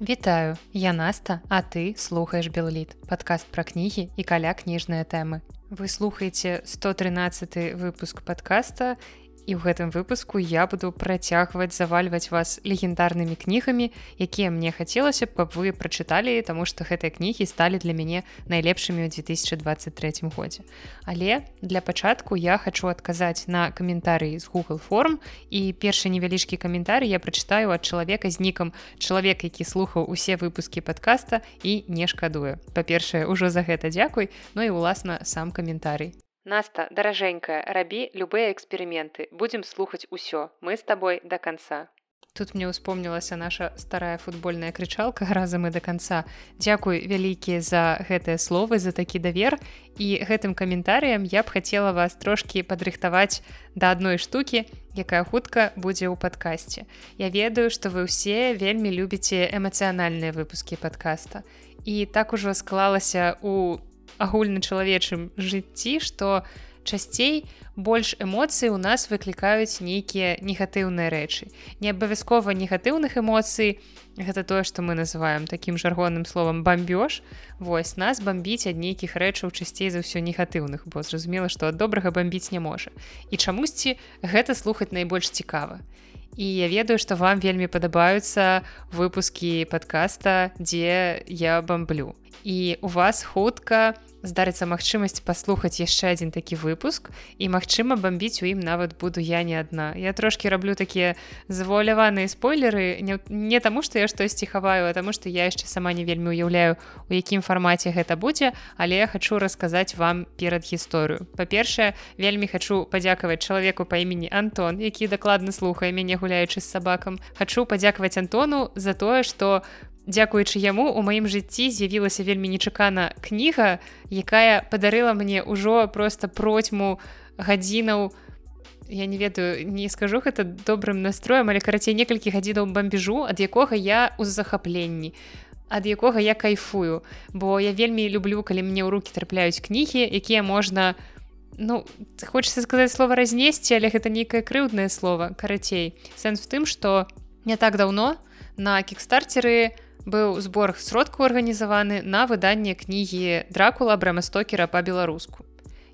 Вітаю, я Наста, а ты слухаеш Белліт, падкаст пра кнігі і каля кніжныя тэмы. Вы слухаеце 113 выпуск падкаста і ў гэтым выпуску я буду працягваць завальваць вас легендарнымі кнігамі якія мне хацелася б вы прачыталі таму што гэтыя кнігі сталі для мяне найлепшымі ў 2023 годзе. Але для пачатку я хочу адказаць на каментарыі з google форм і першы невялічкі каментарый я прачытаю ад чалавека з нікам. Чалавек які слухаў усе выпускі подкаста і не шкадую па-першае ўжо за гэта дзякуй. Ну і уласна сам каментарый Наста, даражэнькая, рабі любыя эксперыменты. Будзем слухаць усё. Мы з табой да канца. Тут мне ўспомнілася наша старая футбольная крычалка разам і да канца. Дзякуй вялікія за гэтыя словы за такі давер. І гэтым каментарыям я б хацела вас трошкі падрыхтаваць да адной штукі, якая хутка будзе ў падкасці. Я ведаю, што вы ўсе вельмі любіце эмацыянальныя выпускі падкаста. І так ужо склалася у агульначалавечым жыцці што часцей больш эмоцый у нас выклікаюць нейкія негатыўныя рэчы. Не абавязкова негатыўных эмоцый гэта тое што мы называем такім жаргонным словам бамбёж вось нас бомбіць ад нейкіх рэчаў часцей за ўсё негатыўных бо зразумела што добрага бомбіць не можа. І чамусьці гэта слухаць найбольш цікава і я ведаю што вам вельмі падабаюцца выпускі падкаста дзе я бамблю. І у вас хутка здарыцца магчымасць паслухаць яшчэ адзін такі выпуск і магчыма бомбіць у ім нават буду я не адна. Я трошки раблю такія завуаляваныя спойлеры не, таму што я штосьці хаваю а таму што я яшчэ сама не вельмі уяўляю у якім фармаце гэта будзе але я хочу расказаць вам перад гісторыю. Па-першае вельмі хачу падзякаваць чалавеку па імені Антон які дакладна слухае мяне гуляючы з сабакам. Хачу падзякаваць Антону за тое што у Дзякуючы яму у маім жыцці з'явілася вельмі нечакана кніга, якая падарыла мне ўжо проста процьму гадзінаў. Я не ведаю, не скажу гэта добрым настроем, але карацей некалькі гадзінаў бамбежу, ад якога я ў захапленні, якога я кайфую. Бо я вельмі люблю, калі мне ў руки трапляюць кнігі, якія можна, Ну, хочется сказаць слова разнесці, але гэта нейкае крыўднае слово карацей. Сэнс в тым, што не так даўно на кікстартеры, быў збор сродку арганізаваны на выданне кнігі дракула брэмастокера па-беларуску.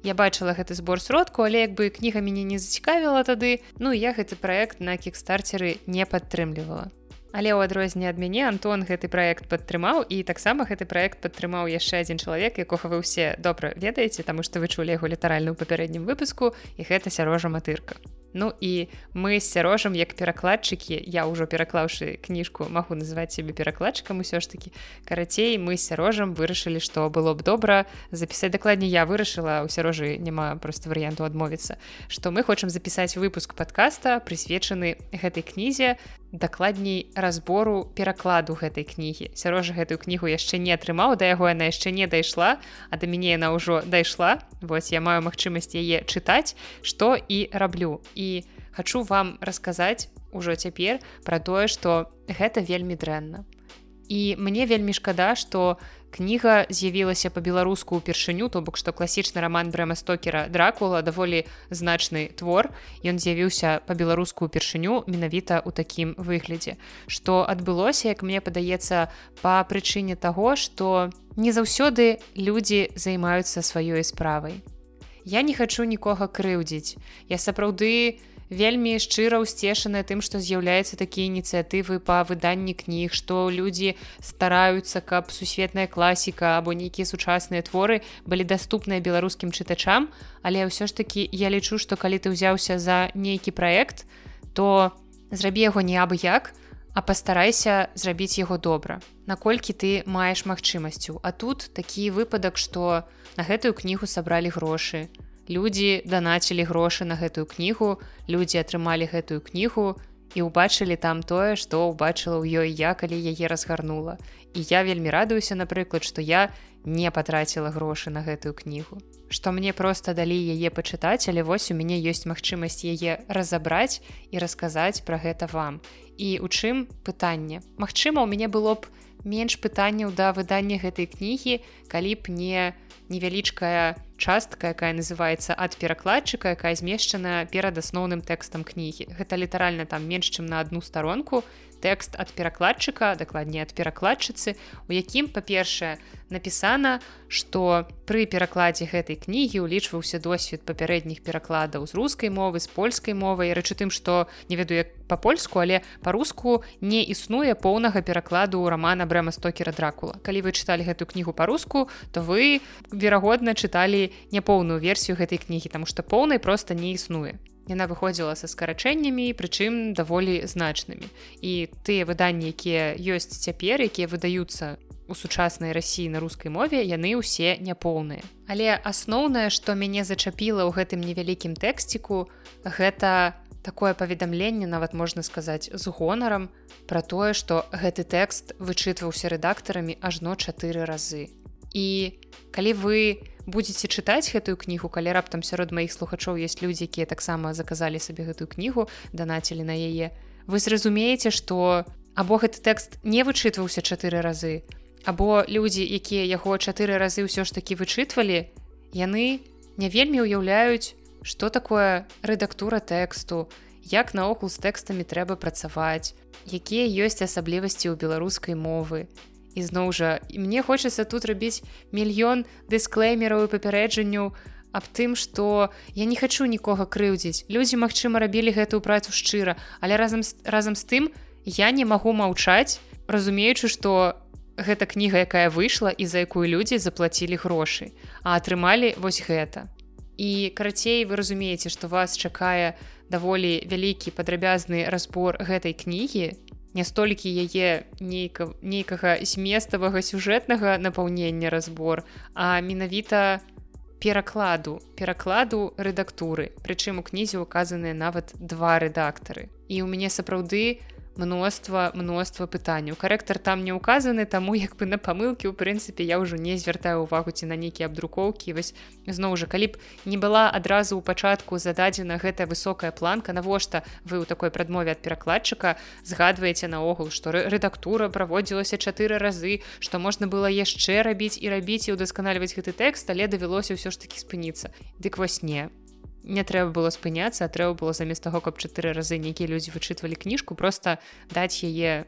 Я бачыла гэты збор сродку, але як бы кніга мяне не зацікавіла тады, ну я гэты праект на кікстартеры не падтрымлівала. Але ў адрозненне ад мяне Антон гэты праект падтрымаў і таксама гэты праект падтрымаў яшчэ адзін чалавек, якога вы ўсе добра ведаеце, таму што вы чулі яго літаральна ў папярэднім выпуску і гэта сярожа матырка. Ну і мы з сярожам як перакладчыкі я ўжо пераклаўшы кніжку магу называць себе перакладчыкам усё ж таки карацей мы з сярожам вырашылі што было б добра запісаць. Дакладней я вырашыла у сярожы няма просто варыянту адмовіцца што мы хочам запісаць выпуск подкаста прысвечаны гэтай кнізе дакладней разбору перакладу гэтай кнігі. Сярожа гэтую кнігу яшчэ не атрымаў да яго яна яшчэ не дайшла а да мяне яна ўжо дайшла. Вось я маю магчымасць яе чытаць што і раблю. І хачу вам расказаць ужо цяпер пра тое што гэта вельмі дрэнна. І мне вельмі шкада што кніга з'явілася па-беларуску ўпершыню то бок што класічны роман брэма стокера дракула даволі значны твор. Ён з'явіўся па-беларуску ўпершыню менавіта ў такім выглядзе. Што адбылося як мне падаецца па прычыне таго што не заўсёды людзі займаюцца сваёй справай. Я не хачу нікога крыўдзіць. Я сапраўды не вельмі шчыра ўсцешаная тым што з'яўляецца такія ініцыятывы па выданні кніг што людзі стараюцца каб сусветная класіка або нейкія сучасныя творы былі даступныя беларускім чытачам. Але ўсё ж такі я лічу што калі ты ўзяўся за нейкі праект то зрабі яго не абы як а пастарайся зрабіць яго добра наколькі ты маеш магчымасцю. А тут такі выпадак што на гэтую кнігу сабралі грошы людзі данацілі грошы на гэтую кнігу людзі атрымалі гэтую кнігу і ўбачылі там тое што ўбачыла ў ёй я калі яе разгарнула. І я вельмі радуюся напрыклад што я не патраціла грошы на гэтую кнігу. Што мне проста далі яе пачытаць але вось у мяне ёсць магчымасць яе разабраць і расказаць пра гэта вам. І у чым пытанне? Мачыма у мяне было б менш пытанняў да выдання гэтай кнігі калі б не невялічкая частка якая называется ад перакладчыка якая змешчана перад асноўным тэкстам кнігі. Гэта літаральна там менш чым на одну старонку. Тэкст ад перакладчыка дакладней ад перакладчыцы у якім па-першае напісана што пры перакладзе гэтай кнігі ўлічваўся досвед папярэдніх перакладаў з рускай мовы з польскай мовай рэчы тым што не ведаю як па-польску але па-руску не існуе поўнага перакладу рамана брэма стокера дракула калі вы чыталі гэтую кнігу па-руску то вы верагодна чыталі няпоўную версію гэтай кнігі таму што поўнай проста не існуе. Яна выходзіла са скарачэннямі прычым даволі значнымі. І тыя выданні якія ёсць цяпер якія выдаюцца у сучаснай рассіі на рускай мове яны ўсе няпоўныя. Але асноўнае што мяне зачапіла ў гэтым невялікім тэксціку гэта такое паведамленне нават можна сказаць з гонарам пра тое што гэты тэкст вычытваўся рэдактарамі ажно чатыры разы. І калі вы будете чытаць гэтую кнігу калі раптам сярод маіх слухачоў есть людзі якія таксама заказалі сабе гэтую кнігу данацілі на яе. Вы зразумееце что або гэты тэкст не вычытваўся чатыры разы або людзі якія яго чатыры разы ўсё ж такі вычытвалі яны не вельмі ўяўляюць что такое рэдактура тэксту як наогул з тэкстамі трэба працаваць якія ёсць асаблівасці ў беларускай мовы ізноў жа. Мне хочацца тут рабіць мільён дысклеймераў і папярэджанню аб тым што я не хачу нікога крыўдзіць. Людзі магчыма рабілі гэтую працу шчыра але разам разам з тым я не магу маўчаць разумеючы што гэта кніга якая выйшла і за якую людзі заплацілі грошы а атрымалі вось гэта. І карацей вы разумееце што вас чакае даволі вялікі падрабязны разбор гэтай кнігі не столькі яе нейка нейкага зместавага сюжэтнага напаўнення разбор а менавіта перакладу перакладу рэдактуры. Прычым у кнізе указаныя нават два рэдактары. І ў мяне сапраўды мноства мноства пытанняў карэктар там не указаны таму як бы на памылкі ў прынцыпе я ўжо не звяртаю увагу ці на нейкія абдрукоўкі вось зноў жа калі б не была адразу ў пачатку зададзена гэтая высокая планка навошта вы ў такой прадмове ад перакладчыка згадваеце наогул што рэдактура праводзілася чатыры разы што можна было яшчэ рабіць і рабіць і ўдасканальваць гэты тэкст але давялося ўсё ж такі спыніцца. Дык вось не не трэба было спыняцца трэба было замест таго каб чатыры разы нейкія людзі вычытвалі кніжку просто даць яе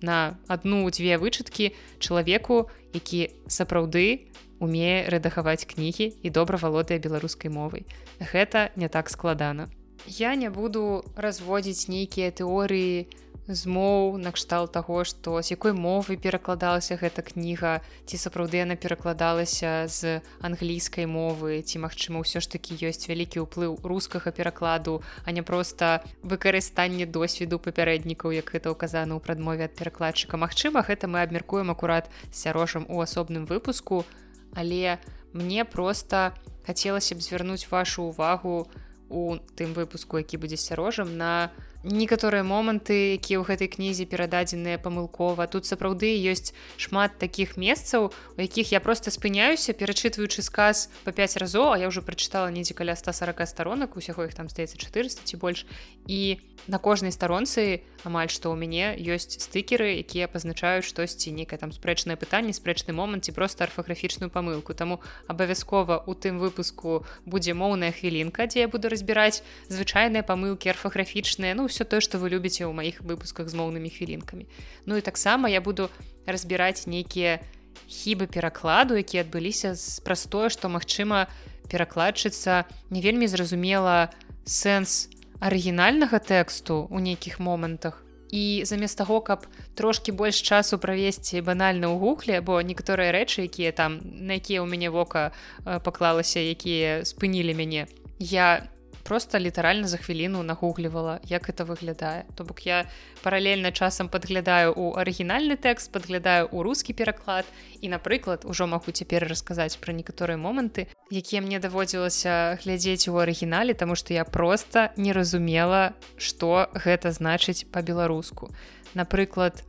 на одну-дзве вычыткі чалавеку які сапраўды умее рэдагаваць кнігі і добра валодае беларускай мовай. Гэта не так складана. Я не буду разводзіць нейкія тэорыі на змоў накшталт таго што з якой мовы перакладалася гэта кніга ці сапраўды яна перакладалася з англійскай мовы ці магчыма ўсё ж такі ёсць вялікі ўплыў рускага перакладу а не проста выкарыстанне досведу папярэднікаў як гэта ўказана ў прадмове ад перакладчыка. Мачыма гэта мы абмяркуем акурат сярожам у асобным выпуску але мне просто хацелася б звярнуць вашу увагу у тым выпуску які будзе сярожам на на некаторыя моманты якія ў гэтай кнізе перададзеныя памылкова. Тут сапраўды ёсць шмат такіх месцаў у якіх я просто спыняюся перачытваючы сказ по 5 разоў а я уже прачытала недзе каля 140 сторонак усяго іх там стаецца 400 ці больш. І на кожнай старонцы амаль што ў мяне ёсць стыкеры якія пазначаюць штосьці некае там спрэчнае пытанне спрэчны момант ці просто арфаграфічную памылку. Таму абавязкова у тым выпуску будзе моўная хвілінка дзе я буду разбіраць звычайныя памылкі арфаграфічныя. Ну ўсё тое што вы любіце ў маіх выпусках з моўнымі хвілінкамі Ну і таксама я буду разбіраць нейкія хібы перакладу якія адбыліся праз тое што магчыма перакладчыца не вельмі зразумела сэнс арыгінальнага тэксту у нейкіх момантах і замест таго каб трошки больш часу правесці банальна ў гугле бо некаторыя рэчы якія там на якія ў мяне вока паклалася якія спынілі мяне я просто літаральна за хвіліну нагуглівала як это выглядае. То бок я паралельна часам падглядаю у арыгінальны тэкст падглядаю у рускі пераклад і напрыклад ужо магу цяпер расказаць пра некаторыя моманты якія мне даводзілася глядзець у арыгінале тому что я просто не разумела что гэта значыць по-беларуску напрыклад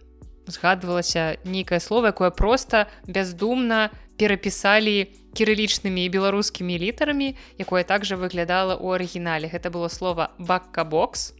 згадвалася нейкае слово якое просто бяздумна перапісалі кірылічнымі і беларускімі літарамі якое также выглядала ў арыгінале. Гэта было слово баккабокс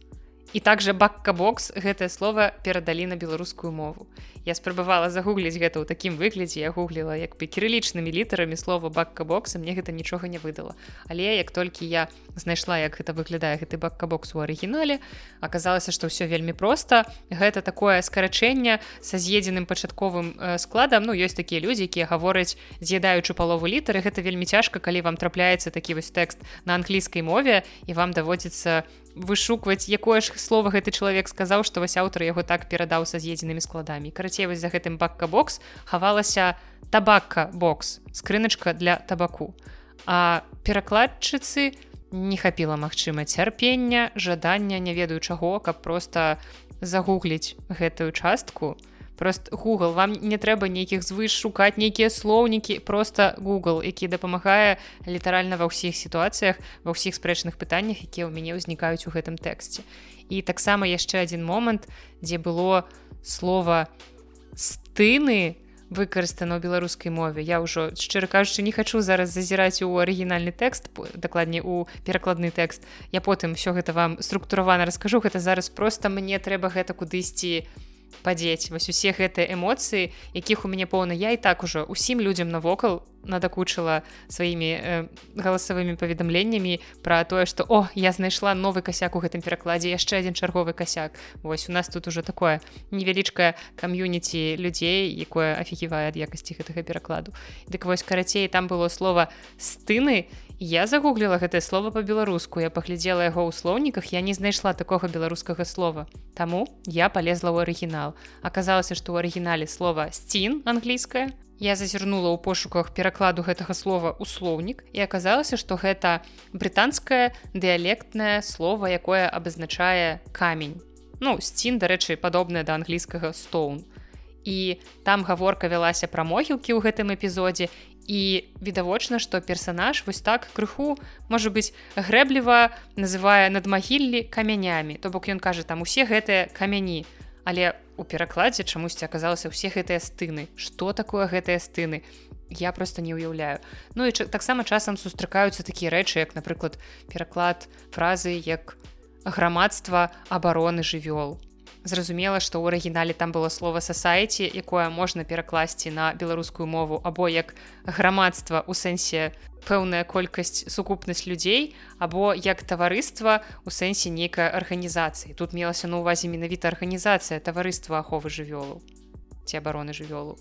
і также баккабокс гэтае слово перадалі на беларускую мову я спрабавала загугліць гэта ў такім выглядзе я гугліла як бы кірылічнымі літарамі слова баккабокса мне гэта нічога не выдала. Але як толькі я знайшла як гэта выглядае гэты баккабокс у арыгінале аказалася што ўсё вельмі проста. Гэта такое скарачэнне са з'едзеным пачатковым э, складам. Ну ёсць такія людзі якія гавораць з'ядаючы палову літары. Гэта вельмі цяжка калі вам трапляецца такі вось тэкст на англійскай мове і вам даводзіцца вышукваць якое ж слова гэты чалавек сказаў што вось аўтар яго так перадаў са з'едзенымі складамі карацей вось за гэтым бакка-бокс хавалася табакка бокс скрыначка для табаку. А перакладчыцы не хапіла магчыма цярпення жадання не ведаю чаго каб просто загугліць гэтую частку. То просто google вам не трэба нейкіх звыш шукаць нейкія слоўнікі просто google які дапамагае літаральна ва ўсіх сітуацыях ва ўсіх спрэчных пытаннях якія ў мяне ўзнікаюць у гэтым тэксце. І таксама яшчэ адзін момант дзе было слова стыны выкарыстана ў беларускай мове. Я ўжо шчыра кажучы не хачу зараз зазіраць у арыгінальны тэкст дакладней у перакладны тэкст. Я потым все гэта вам структуравана раскажу. Гэта зараз просто мне трэба гэта кудысьці на падзець вось усе гэтыя эмоцыі якіх у мяне поўна я і так ужо усім людзям навокал надакучыла сваімі э, галасавымі паведамленнямі пра тое што о я знайшла новы касяк у гэтым перакладзе яшчэ адзін чарговы касяк вось у нас тут уже такое невялічкае кам'юніці людзей якое афігівае ад якасці гэтага перакладу. Дык вось карацей там было слова стыны я загугліла гэтае слово по-беларуску я паглядзела яго ў слоўніках я не знайшла такога беларускага слова. Таму я полезла ў арыгінал. Аказалася што ў арыгінале слова сцін англійская я зазірнула ў пошуках перакладу гэтага слова ў слоўнік і аказалася што гэта брытанскае дыялектнае слово якое абазначае камень ну сцін дарэчы падобная да англійскага стоун і там гаворка вялася пра могілкі ў гэтым эпізодзе і відавочна што персанаж вось так крыху можа быць грэбліва называе надмагіллі камянямі. То бок ён кажа там усе гэтыя камяні. Але у перакладзе чамусьці аказалася ўсе гэтыя стыны. Что такое гэтыя стыны? Я просто не ўяўляю. Ну і таксама часам сустракаюцца такія рэчы як напрыклад пераклад фразы як грамадства абароны жывёл зразумела што ў арыгінале там было слова сасайці якое можна перакласці на беларускую мову або як грамадства у сэнсе пэўная колькасць сукупнасць людзей або як таварыства у сэнсе нейкай арганізацыі. Тут мелася на увазе менавіта арганізацыя таварыства аховы жывёлу ці абароны жывёлу.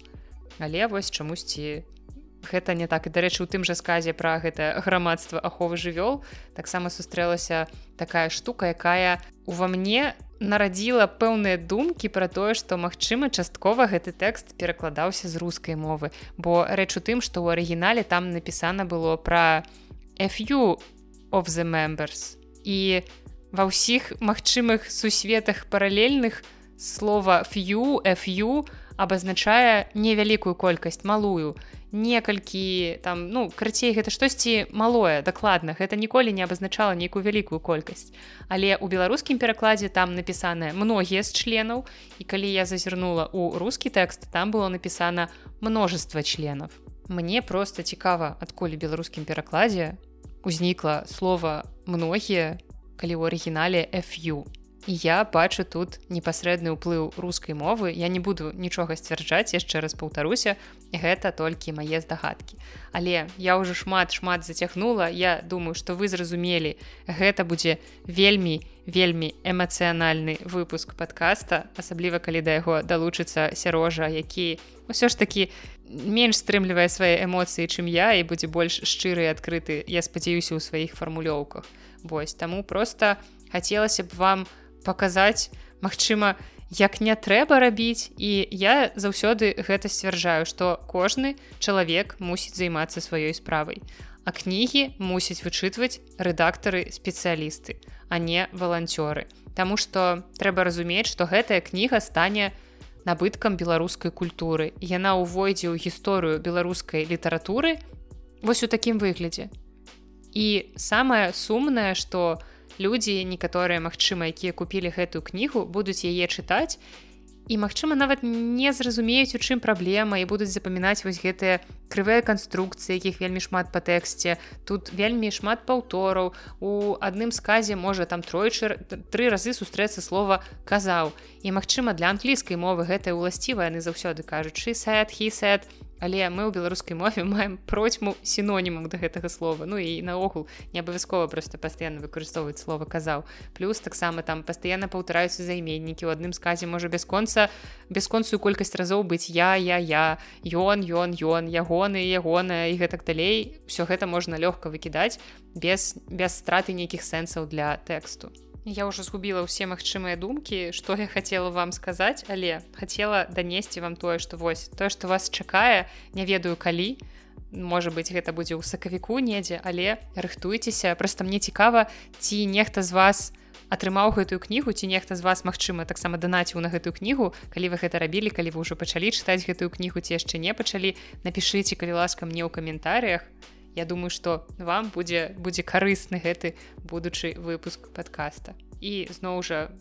Але вось чамусьці гэта не так. І дарэчы у тым жа сказе пра гэта грамадства аховы жывёл таксама сустрэлася такая штука якая ува мне не нарадзіла пэўныя думкі пра тое што магчыма часткова гэты тэкст перакладаўся з рускай мовы. Бо рэч у тым што ў арыгінале там напісана было пра FU of the members і ва ўсіх магчымых сусветах паралельных слова фю FU абазначае невялікую колькасць малую некалькі там ну карацей гэта штосьці малое дакладна. Гэта ніколі не абазначала нейкую вялікую колькасць. Але у беларускім перакладзе там напісана многія з членаў. І калі я зазірнула у рускі тэкст там было напісана множество членов мне просто цікава адкуль беларускім перакладзе узнікла слова многія калі ў арыгінале фю я бачу тут непасрэдны ўплыў рускай мовы. Я не буду нічога сцвярджаць яшчэ раз паўтаруся гэта толькі мае здагадкі. Але я ўжо шмат шмат зацягнула. Я думаю что вы зразумелі гэта будзе вельмі вельмі эмацыянальны выпуск подкаста асабліва калі да яго далучыцца сярожа які ўсё ж такі менш стрымлівае свае эмоцыі чым я і будзе больш шчыры адкрыты я спадзяюся ў сваіх фармулёўках. Вось таму просто хацелася б вам у паказаць Мачыма як не трэба рабіць і я заўсёды гэта сцвярджаю што кожны чалавек мусіць займацца сваёй справай а кнігі мусіць вычытваць рэдактары спецыялісты а не валанцёры. Таму што трэба разумець што гэтая кніга стане набыткам беларускай культуры яна ўвойдзе ў гісторыю беларускай літаратуры вось у такім выглядзе. І самае сумнае што у людзі некаторыя магчыма якія купілі гэтую кнігу будуць яе чытаць. І магчыма нават не зразумеюць у чым праблема і будуць запамінаць вось гэтыя крывыя канструкцыі якіх вельмі шмат па тэксце. Тут вельмі шмат паўтораў. У адным сказе можа там тройчы тры разы сустрэцца слова казаў і магчыма для англійскай мовы гэтая ўласціва яны заўсёды кажучы сет хісет але мы ў беларускай мове маем процьму сінонімам да гэтага слова. Ну і наогул не абавязкова просто пастаянна выкарыстоўваць слова казаў плюс таксама там пастаянна паўтараюцца займеннікі. У адным сказе можа бясконца бясконцую колькасць разоў быць я я я ён ён ён ягоны ягоная і гэтак далей. Все гэта можна лёгка выкідаць без без страты нейкіх сэнсаў для тэксту Я ўжо згубіла ўсе магчымыя думкі, што я хацела вам сказаць, але хацела данесці вам тое, што вось тое, што вас чакае, не ведаю калі. Можа быць, гэта будзе ў сакавіку недзе, але рыхтуйцеся, просто мне цікава, ці нехта з вас атрымаў гэтую кнігу, ці нехта з вас, магчыма, таксама данаціў на гэтую кнігу, калі вы гэта рабілі, калі вы ўжо пачалі чытаць гэтую кнігу, ці яшчэ не пачалі, напішыце, калі ласка мне ў каментарыях. Я думаю, што вам будзе будзе карысны гэты будучы выпуск подкаста. І зноў жа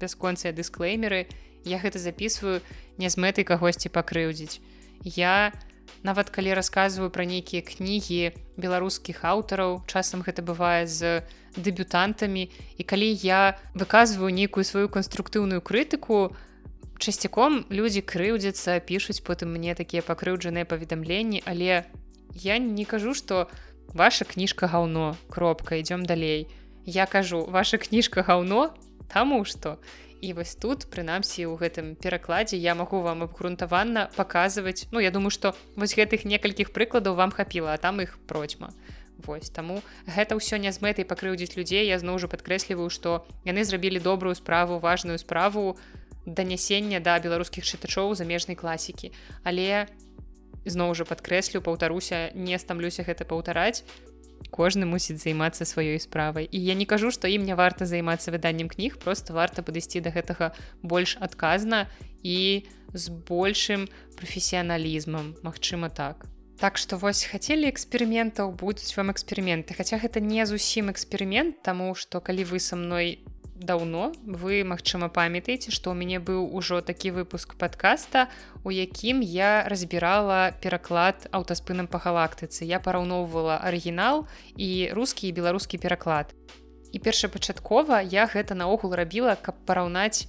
бясконцыя дысклеймеры я гэта записываю не з мэтай кагосьці пакрыўдзіць. Я нават калі расказваю пра нейкія кнігі беларускіх аўтараў, часам гэта бывае з дэбютантамі і калі я выказваю нейкую сваю канструктыўную крытыку, часцяком людзі крыўдзяцца, пішуць потым мне такія пакрыўджаныя паведамленні, але я не кажу что ваша кніжка гаўно кропка идем далей я кажу ваша кніжка гаўно таму что і вось тут прынамсі ў гэтым перакладзе я магу вам абгрунтаванна паказваць. Ну я думаю что вось гэтых некалькіх прыкладаў вам хапіла а там іх процьма. Вось таму гэта ўсё не з мэтай пакрыўдзіць людзей. Я зноў жа падкрэсліваю што яны зрабілі добрую справу важную справу данясення да беларускіх чытачоў замежнай класікі. Але зноў жа падкрэслю паўтаруся не стамлюся гэта паўтараць. Кожны мусіць займацца сваёй справай. І я не кажу што ім не варта займацца выданнем кніг просто варта падысці да гэтага больш адказна і з большим прафесіяналізмам. Мачыма так. Так што вось хацелі эксперыментаў будуць вам эксперыменты. Хаця гэта не зусім эксперымент таму што калі вы са мной не даўно. Вы магчыма памятаеце што ў мяне быў ужо такі выпуск подкаста у якім я разбірала пераклад аўтаспынам па галактыцы я параўноўвала арыгінал і рускі і беларускі пераклад. І першапачаткова я гэта наогул рабіла каб параўнаць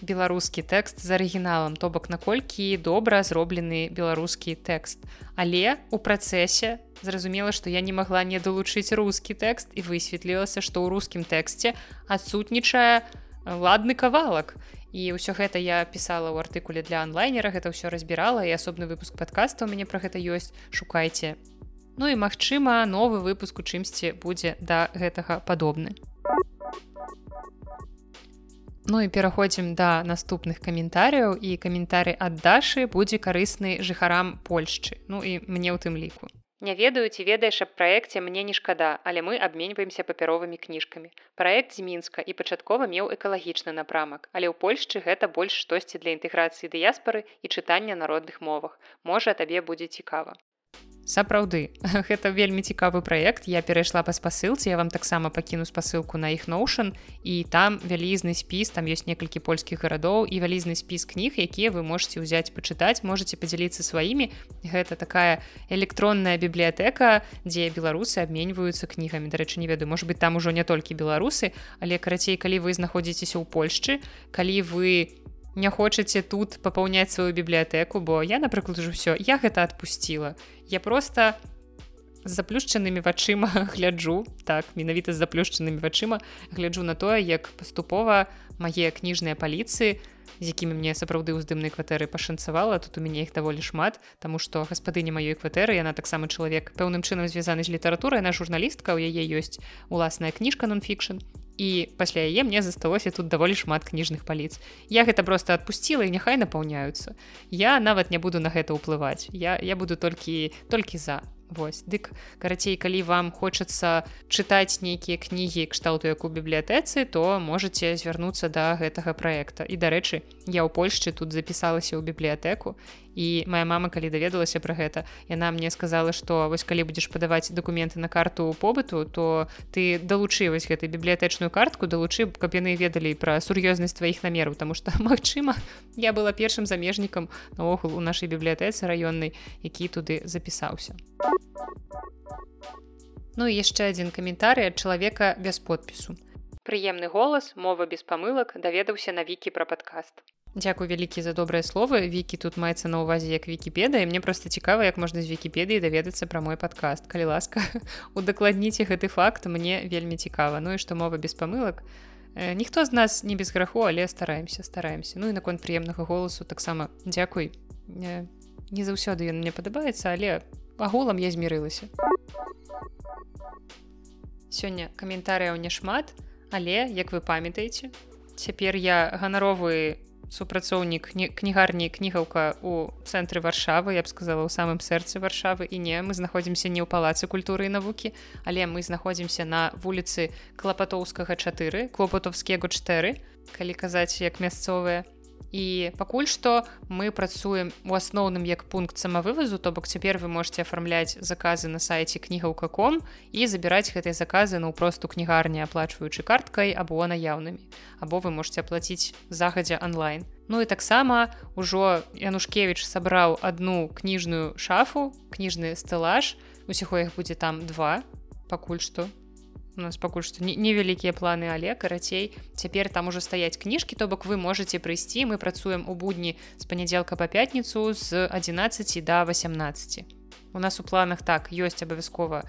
беларускі тэкст з арыгіналам то бок наколькі добра зроблены беларускі тэкст. Але у працэсе зразумела што я не магла не далучыць рускі тэкст і высветлілася што ў рускім тэксце адсутнічае ладны кавалак. І ўсё гэта я пісала ў артыкуле для онлайнера гэта ўсё разбірала і асобны выпуск подкаста у мяне пра гэта ёсць. Шукайце. Ну і магчыма новы выпуск у чымсьці будзе да гэтага падобны Ну і пераходзім да наступных каментарыяў і каментары ад дашы будзе карысны жыхарам Польшчы Ну і мне ў тым ліку Не ведаю ці ведаеш аб праекце мне не шкада але мы абменьваемся папяровымі кніжкамі Праект з мінска і пачаткова меў экалагічны напрамак але ў Польшчы гэта больш штосьці для інтэграцыі дыяспары і чытання народных мовах. Можа табе будзе цікава сапраўды гэта вельмі цікавы праект. Я перайшла па спасылцы я вам таксама пакіну спасылку на іх ноушн і там вялізны спіс там ёсць некалькі польскіх гарадоў і вялізны спіс кніг якія вы можете ўзяць пачытаць можете подзяліцца сваімі. Гэта такая электронная бібліятэка дзе беларусы абменьваюцца кнігамі. Дарэчы не ведаю может быть там ужо не толькі беларусы але карацей калі вы знаходзіцеся ў Польшчы калі вы не хочаце тут папаўняць сваю бібліятэку бо я напрыклад ужо ўсё я гэта адпусціла. Я просто заплюшчанымі вачыма гляджу так менавіта з заплюшчанымі вачыма гляджу на тое як паступова мае кніжныя паліцыі з якімі мне сапраўды ўздымнай кватэры пашанцавала тут у мяне іх даволі шмат тому что гаспадыня маёй кватэры яна таксама чалавек пэўным чынам звязаны з літаратурай на журналістка у яе ёсць уласная кніжка нонфікшн і пасля яе мне засталося тут даволі шмат кніжных паліц я гэта просто адпусціла і няхай напаўняюцца я нават не буду на гэта ўплываць я я буду толькі толькі за. Вось дык карацей калі вам хочацца чытаць нейкія кнігі кшталту як у бібліятэцы то можете звярнуцца да гэтага праекта. І дарэчы я ў Польшчы тут запісалася ў бібліятэку і моя мама калі даведалася пра гэта яна мне сказала што вось калі будзеш падаваць дакументы на карту побыту то ты далучы вось гэтай бібліятэчную картку далучы каб яны ведалі пра сур'ёзнасць тваіх намераў тому что Мачыма я была першым замежнікам наогул у нашай бібліятэцы раённай які туды запісаўся Ну і яшчэ адзін каментарый ад чалавека без подпісу. Прыемны голас мова без памылак даведаўся на вікі пра падкаст Дзякуй вялікі за добрыя словы вікі тут маецца на ўвазе як вікіпедыя мне просто цікава як можна з вікіпедыі даведацца пра мой падкаст калі ласка удакладніце гэты факт мне вельмі цікава. Ну і што мова без памылак. Э, ніхто з нас не без граху але стараемся стараемся. Ну і наконт прыемнага голасу таксама дзякуй. Не, не заўсёды ён мне падабаецца але агулам я змірылася. Сёння каментарыяў няшмат але як вы памятаеце цяпер я ганаровы супрацоўнік кнігарні кнігаўка у цэнтры варшавы я б сказала ў самым сэрцы варшавы. І не мы знаходзімся не ў палацы культуры і навукі але мы знаходзімся на вуліцы клапатоўскага 4 клопатовскія гочтэры калі казаць як мясцовыя і пакуль што мы працуем у асноўным як пункт самавывазу то бок цяпер вы можете афармляць заказы на сайце кнігаўкаком і забіраць гэтыя заказы ну просту кнігарні аплачваючы карткай або наяўнымі. Або вы можете аплаціць загадзя онлайн. Ну і таксама ўжо янушкевич сабраў одну кніжную шафу кніжны стэлаж. Усяго іх будзе там два пакуль што у нас пакуль што невялікія планы але карацей цяпер там ужо стаяць кніжкі то бок вы можете прыйсці мы працуем у будні з панядзелка па пятніцу з 11 до 18 у нас у планах так ёсць абавязкова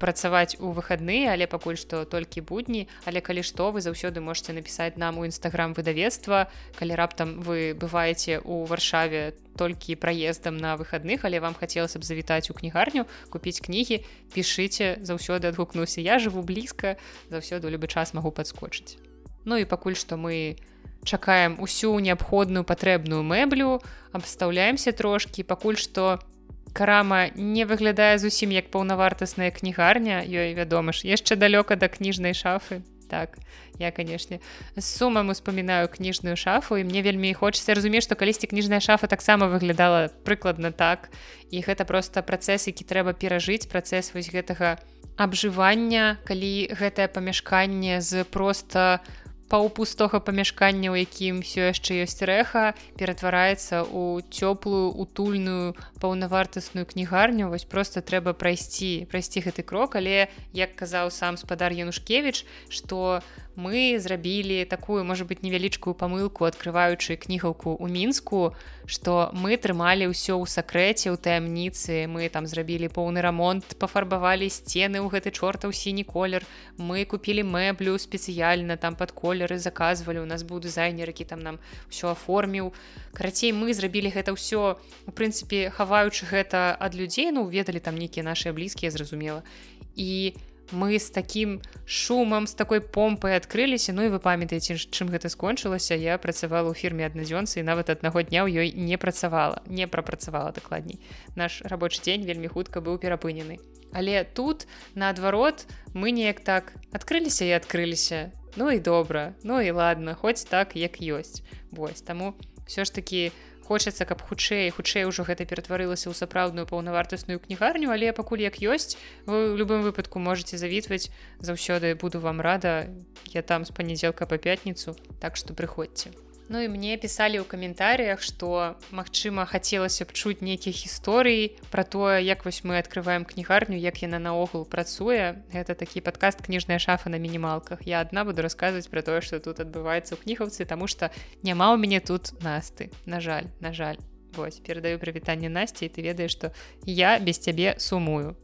працаваць у выхадныя але пакуль што толькі будні. Але калі што вы заўсёды можете напісаць нам у нстаграм выдавецтва. Калі раптам вы бываеце у варшаве толькі праездам на выхадных але вам хацелася б завітаць у кнігарню купіць кнігі пішыце заўсёды адгукнуся. Я жыву блізка заўсёды любы час магу падскочыць. Ну і пакуль што мы чакаем усю неабходную патрэбную мэблю абстаўляемся трошкі. Пакуль што у карама не выглядае зусім як паўнавартасная кнігарня ёй вядома ж яшчэ далёка да кніжнай шафы. Так я канешне з сумам успамінаю кніжную шафу і мне вельмі хочется разумець што калісьці кніжная шафа таксама выглядала прыкладна так. І гэта просто працэс які трэба перажыць працэс вось гэтага абжывання калі гэтае памяшканне з просто у паўпустога памяшкання, у якім все яшчэ ёсць рэха, ператвараецца ў цёплую утульную паўнавартасную кнігарню. Вось просто трэба прайсці прайсці гэты крок, але як казаў сам спадар Янушкевич, што мы зрабілі такую можа быть невялічкую памылку открываючы кнігаўку у мінску что мы трымалі ўсё ў сакрэце ў таямніцы. Мы там зрабілі поўны рамонт пафарбавалі сцены ў гэты чортаў сіні колер. Мы купілі мэблю спецыяльна там под колеры заказвалі. У нас быў дызайнер які там нам все аформіў. Карацей мы зрабілі гэта ўсё у прынцыпе хаваючы гэта ад людзей ну ведалі там нейкія нашыя блізкія зразумела. І у мы з таким шумам з такой помпай адкрыліся Ну і вы памятаеце чым гэта скончылася я працавала ў фірме аднадзёнцы і нават аднаго дня ў ёй не працавала не прапрацавала дакладней наш рабочы дзень вельмі хутка быў перапынены але тут наадварот мы неяк так адкрыліся і адкрыліся Ну і добра Ну і ладно хоць так як ёсць Вось таму все ж таки у хочацца каб хутчэй хутчэй ужо гэта ператварылася ў сапраўдную паўнавартасную кнігарню але пакуль як ёсць вы любым выпадку можете завітваць. Заўсёды буду вам рада. Я там з панядзелка па пятніцу так што прыходзьце Ну і мне пісалі ў каментарыях, што магчыма хацелася б чуць нейкіх гісторый пра тое, як вось мы открываем кнігарню, як яна наогул працуе. Гэта такі падкаст кніжная шафа на мінімалках. Я адна буду расказваць пра тое, што тут адбываецца ў кнігаўцы, таму што няма ў мяне тут насты. На жаль, на жаль. Вось перадаю прывітанне насці, ты ведаеш, што я без цябе сумую.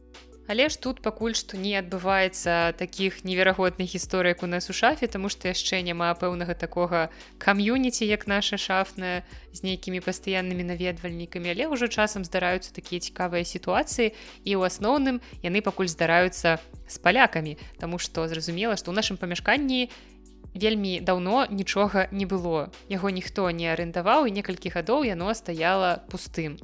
Але ж тут пакуль што не адбываецца такіх неверагодных гісторый у нас у шафе тому што яшчэ няма пэўнага такога кам'юніці як наша шафная з нейкімі пастаяннымі наведвальнікамі. Але ўжо часам здараюцца такія цікавыя сітуацыі і ў асноўным яны пакуль здараюцца з палякамі. Таму што зразумела што ў нашым памяшканні вельмі даўно нічога не было. Яго ніхто не арендаваў і некалькі гадоў яно стаяла пустым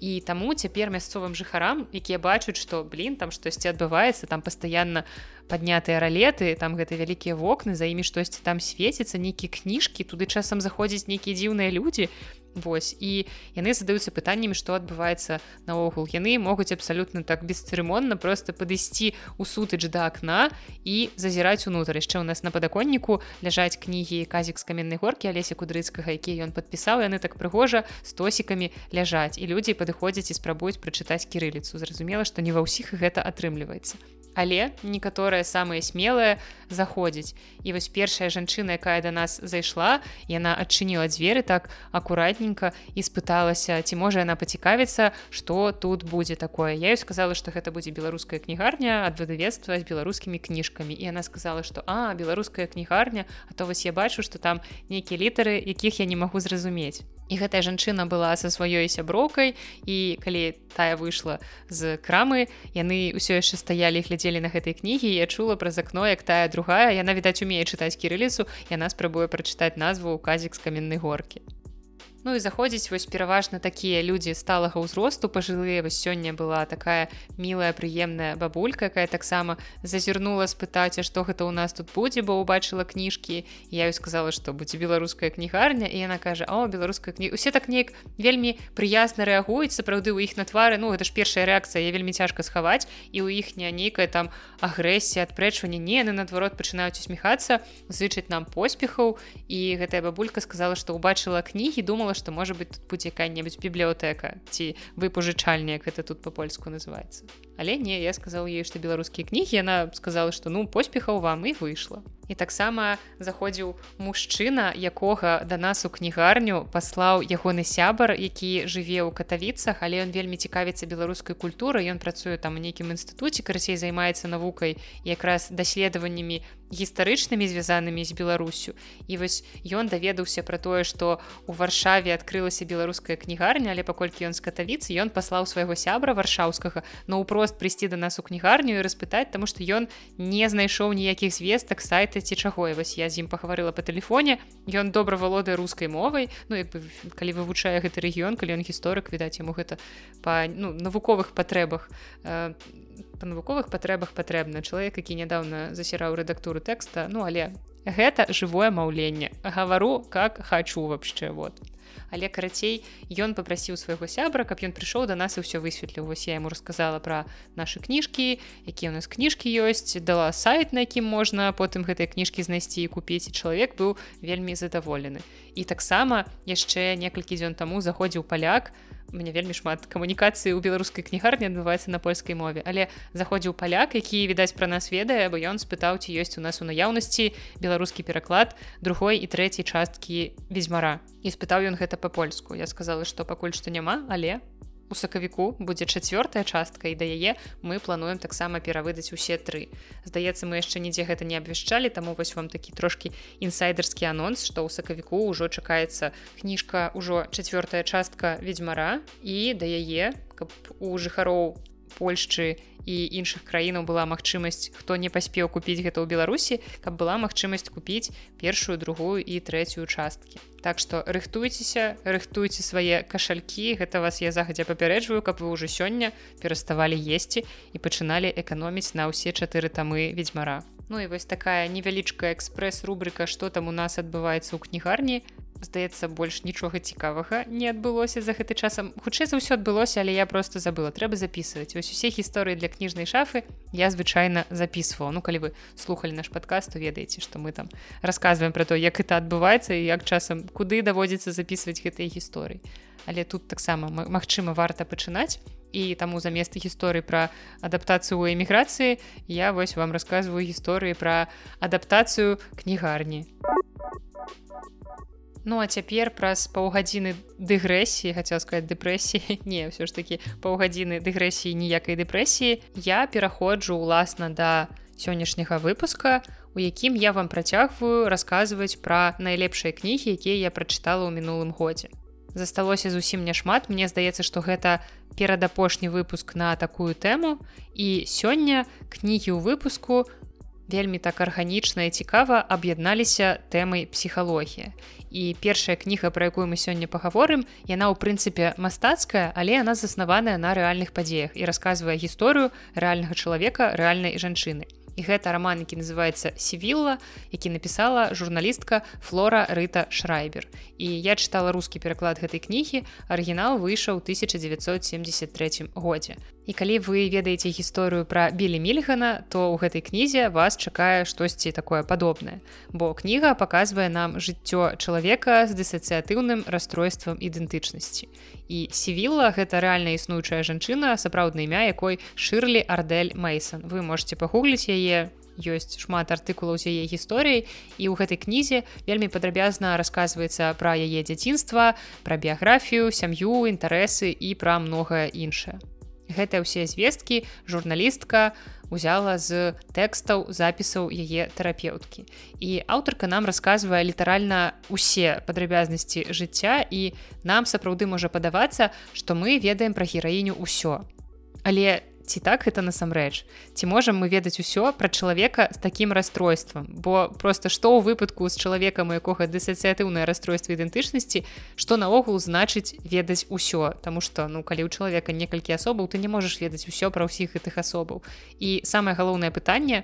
і таму цяпер мясцовым жыхарам якія бачаць што блин там штосьці адбываецца там пастаянна паднятыя ралеты там гэты вялікія вокны за імі штосьці там свеціцца нейкія кніжкі туды часам заходзяць нейкія дзіўныя людзі Вось. І яны задаюцца пытаннямі што адбываецца наогул. Яны могуць абсалютна так бесцырымонна просто падысці у сутыч да акна і зазіраць унутр яшчэ ў нас на падаконніку ляжаць кнігі казік з каменнай горкі алеся кудрыцкага які ён падпісаў яны так прыгожа стосікамі ляжаць. І людзі падыходзяць і спрабуюць прачытаць кірыліцу. Зразумела што не ва ўсіх гэта атрымліваецца але некаторыя самыя смелыя заходзіць. І вось першая жанчына якая да нас зайшла яна адчыніла дзверы так акуратненько і спыталася ці можа яна пацікавіцца что тут будзе такое. Я ёй сказала что гэта будзе беларуская кнігарня ад выдавецтва з беларускімі кніжкамі. І она сказала что а беларуская кнігарня а то вось я бачу что там нейкія літары якіх я не магу зразумець і гэтая жанчына была са сваёй сяброўкай і калі тая выйшла з крамы яны ўсё яшчэ стаялі глядзелі на гэтай кнігі я чула праз акно як тая другая яна відаць умее чытаць кірыліцу яна спрабуе прачытаць назву казік з каменнай горкі Ну і заходзіць вось пераважна такія людзі сталага ўзросту пажылыя вось сёння была такая мілая прыемная бабулька якая таксама зазірнула спытаць што гэта ў нас тут будзе бо убачыла кніжкі я ёй сказала што будзе беларуская кнігарня і яна кажа о беларуская кні усе так неяк вельмі прыязна рэагуюць. Сапраўды ў іх на твары ну гэта ж першая рэакцыя я вельмі цяжка схаваць. І ў іхняя нейкая там агрэсія адпрэчвання не яны наадварот пачынаюць усміхацца зычыць нам поспехаў. І гэтая бабулька сказала што убачыла кнігі думала што можа быть тут будзе якая-небудзь бібліотэка ці выпужычальня як гэта тут по-польску называется. Але не я сказал ей что беларускія кнігі яна сказала что ну поспехаў вам і выйшла і таксама заходзіў мужчына якога да нас у кнігарню паслаў ягоны сябар які жыве ў катавіцах але ён вельмі цікавіцца беларускай культуры ён працуе там у нейкім інстытуце карацей займаецца навукай якраз даследаваннямі гістарычнымі звязанымі з беларусю. І вось ён даведаўся пра тое што у варшаве адкрылася беларуская кнігарня але паколькі ён з катавіцы ён паслаў свайго сябра варшаўскага но ўпрост прост прыйсці до нас у кнігарню і распытаць таму што ён не знайшоў ніякіх звестак сайта ці чаго. І вось я з ім пагаварыла по тэлефоне. Ён добра валодае рускай мовай. Ну як бы калі вывучае гэты рэгіён калі ён гісторык відаць яму гэта па ну, навуковых патрэбах э, па навуковых патрэбах патрэбна. Чалавек які нядаўна засіраў рэдактуру тэкста ну але гэта жывое маўленне. Гавару как хачу вообще вот але карацей ён попрасіў свайго сябра каб ён прыйшоў до нас і ўсё высветліў вось я ему рассказала про наши кніжкі якія у нас кніжкі ёсць дала сайт на якім можна потым гэтай кніжкі знайсці і купіць чалавек быў вельмі задаволены і таксама яшчэ некалькі дзён таму заходзіў паляк мне вельмі шмат камунікацыі ў беларускай кнігарні адбываецца на польскай мове. Але заходзіў паляк які відаць пра нас ведае бо ён спытаў ці ёсць у нас у наяўнасці беларускі пераклад другой і трэцяй часткі ведзьмара і спытаў ён гэта па-польску. Я сказала што пакуль што няма але у сакавіку будзе чацвёртая частка і да яе мы плануем таксама перавыдаць усе тры. Здаецца мы яшчэ нідзе гэта не абвяшчалі таму вось вам такі трошкі інсайдерскі анонс што ў сакавіку ўжо чакаецца кніжка ўжо чацвёртая частка ведьзьмара і да яе каб у жыхароў Польшчы і іншых краінаў была магчымасць хто не паспеў купіць гэта ў беларусі каб была магчымасць купіць першую другую і трэцюю часткі. Так што рыхтуйцеся рыхтуйце свае кашалькі гэта вас я загадзя папярэджваю каб вы ўжо сёння пераставалі есці і пачыналі эканоміць на ўсе чатыры тамы ведьзьмара Ну і вось такая невялічкая экспрэс-рубрыка што там у нас адбываецца ў кнігарні здаецца больш нічога цікавага не адбылося за гэты часам хутчэй за ўсё адбылося але я просто забыла. Трэба записывать вось усе гісторыі для кніжнай шафы я звычайна записываў ну калі вы слухали наш подкаст то ведаеце что мы там рассказываем про то як это адбываецца і як часам куды даводзіцца записывать гэтыя гісторыі. Але тут таксама Мачыма варта пачынаць. І таму замест гісторыі пра адаптацыю ў эміграцыі я вось вам рассказываю гісторыі пра адаптацыю кнігарні Ну а цяпер праз паўгадзіны дэгрэсіі хацеў сказать дэпрэсіі не ўсё ж такі паўгадзіны дэгрэсіі ніякай дэпрэсіі я пераходжу ўласна да сённяшняга выпуска у якім я вам працягваю расказваць пра найлепшыя кнігі якія я прачытала ў мінулым годзе. Засталося зусім няшмат. Мне здаецца што гэта перадапошні выпуск на такую тэму. І сёння кнігі ў выпуску вельмі так арганічна і цікава аб'ядналіся тэмай псіхалогія. І першая кніга пра якую мы сёння пагаворым яна ў прынцыпе мастацкая але яна заснаваная на рэальных падзеях і расказвае гісторыю рэальнага чалавека рэальнай жанчыны. І гэта роман які называется севілла які напісала журналістка флора рыта шрайбер. І я чытала рускі пераклад гэтай кнігі арыгінал выйшаў 1973 годзе і калі вы ведаеце гісторыю пра білі мільгана то ў гэтай кнізе вас чакае штосьці такое падобнае. Бо кніга паказвае нам жыццё чалавека з дысацыятыўным расстройствам ідэнтычнасці. І севілла гэта рэальна існуючая жанчына сапраўдна імя якой шырлі ардель мейсон. Вы можете пагугліць яе ёсць шмат артыкулаў з яе гісторыяй і ў гэтай кнізе вельмі падрабязна расказваецца пра яе дзяцінства пра біяграфію сям'ю інтарэсы і пра многае іншае гэтыя ўсе звесткі журналістка узяла з тэкстаў запісаў яе тэрапеўткі. І аўтарка нам расказвае літаральна усе падрабязнасці жыцця і нам сапраўды можа падавацца што мы ведаем пра гераіню ўсё. Але не ці так гэта насамрэч? Ці можам мы ведаць усё пра чалавека з такім расстройствам? Бо просто што ў выпадку з чалавекам у якога дысацыятыўнае расстройство ідэнтычнасці што наогул значыць ведаць усё? Таму что ну калі ў чалавека некалькі асобаў ты не можаш ведаць усё пра ўсіх гэтых асобаў. І самае галоўнае пытанне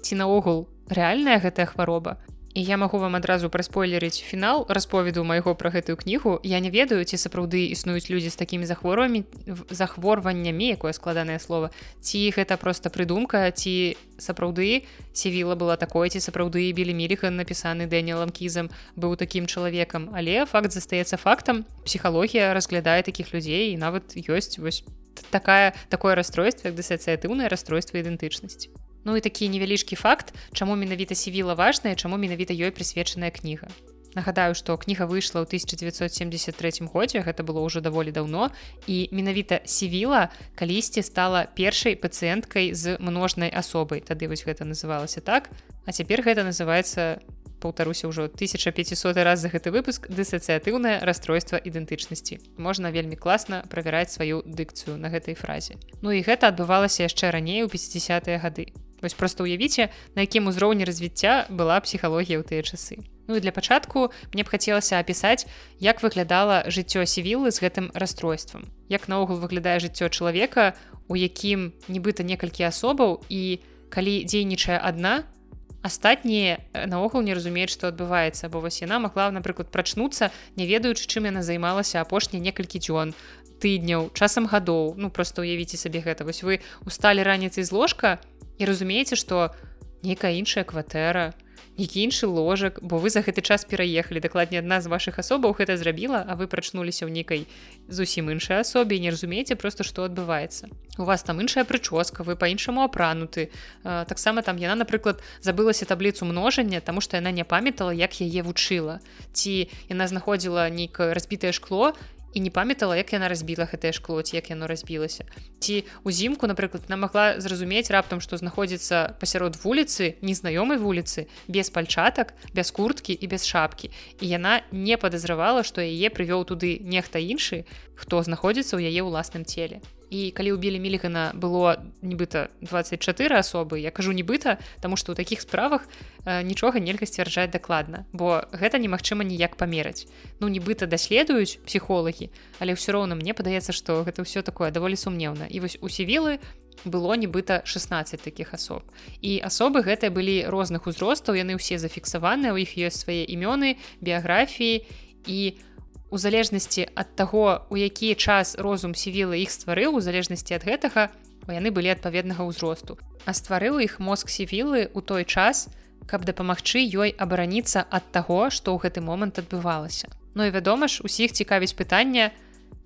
ці наогул рэальная гэтая хвароба і я магу вам адразу праспойлерыць фінал расповеду майго пра гэтую кнігу. Я не ведаю ці сапраўды існуюць людзі з такімі захворвамі захворваннямі якое складанае слово ці гэта просто прыдумка ці сапраўды севіла была такое ці сапраўды білі міліхан напісаны дэніелам кізам быў такім чалавекам. Але факт застаецца фактам. Псіхалогія разглядае такіх людзей і нават ёсць вось такая такое расстройство як дысацыятыўнае расстройство ідэнтычнасці Ну і такі невялічкі факт, чаму менавіта сівіла важная, чаму менавіта ёй прысвечаная кніга. Нагадаю, што кніга выйшла ў 1973 годзе, гэта было ўжо даволі даўно і менавіта сівіла калісьці стала першай пацыенткай з множнай асобай. Тады вось гэта называлася так. А цяпер гэта называецца паўтаруся ўжо 1500 раз за гэты выпуск дысацыятыўнае расстройства ідэнтычнасці. Можна вельмі класна правяраць сваю дыкцыю на гэтай фразе. Ну і гэта адбывалася яшчэ раней у 50-е гады. Вось просто уявіце, на якім узроўні развіцця была псіхалогія ў тыя часы. Ну і для пачатку мне б хацелася апісаць, як выглядала жыццё сівілы з гэтым расстройствам. Як наогул выглядае жыццё чалавека, у якім нібыта некалькі асобаў і калі дзейнічае адна, астатнія наогул не разумеюць што адбываецца бо вось яна магла напрыклад прачнуцца не ведаючы чым яна займалася апошнія некалькі дзён тыдняў часам гадоў ну просто уявіце сабе гэта вось вы усталі раніцай з ложка і разумееце што нейкая іншая кватэра які іншы ложак бо вы за гэты час пераехалі дакладней адна з вашых асобаў гэта зрабіла а вы прачнуліся ў нейкай зусім іншай асобе не разумееце просто што адбываецца. У вас там іншая прычоска вы по-іншаму апрануты. Таксама там яна напрыклад забылася табліцу множання тому что яна не памятала як яе вучыла. Ці яна знаходзіла нейкае разбітае шкло і не памятала як яна разбіла гэтае шкло ці як яно разбілася. Ці узімку напрыклад она могла зразумець раптам што знаходзіцца пасярод вуліцы незнаёмай вуліцы без пальчатак без курткі і без шапкі. І яна не падазравала што яе прывёў туды нехта іншы хто знаходзіцца ў яе ўласным целе і калі ўбілі мілігана было нібыта 24 асобы я кажу нібыта таму што ў такіх справах э, нічога нельга сцвярджаць дакладна бо гэта немагчыма ніяк памераць ну нібыта даследуюць псіхолагі але ўсё роўна мне падаецца што гэта ўсё такое даволі сумнеўна. І вось у сівілы было нібыта 16 таких асоб. І асобы гэтыя былі розных узростаў яны ўсе зафіксаваныя у іх ёсць свае імёны біяграфіі і у у залежнасці ад таго у які час розум сівілы іх стварыў у залежнасці ад гэтага яны былі адпаведнага ўзросту. А стварыў іх мозг сівілы у той час каб дапамагчы ёй абараніцца ад таго што ў гэты момант адбывалася. Ну і вядома ж усіх цікавіць пытання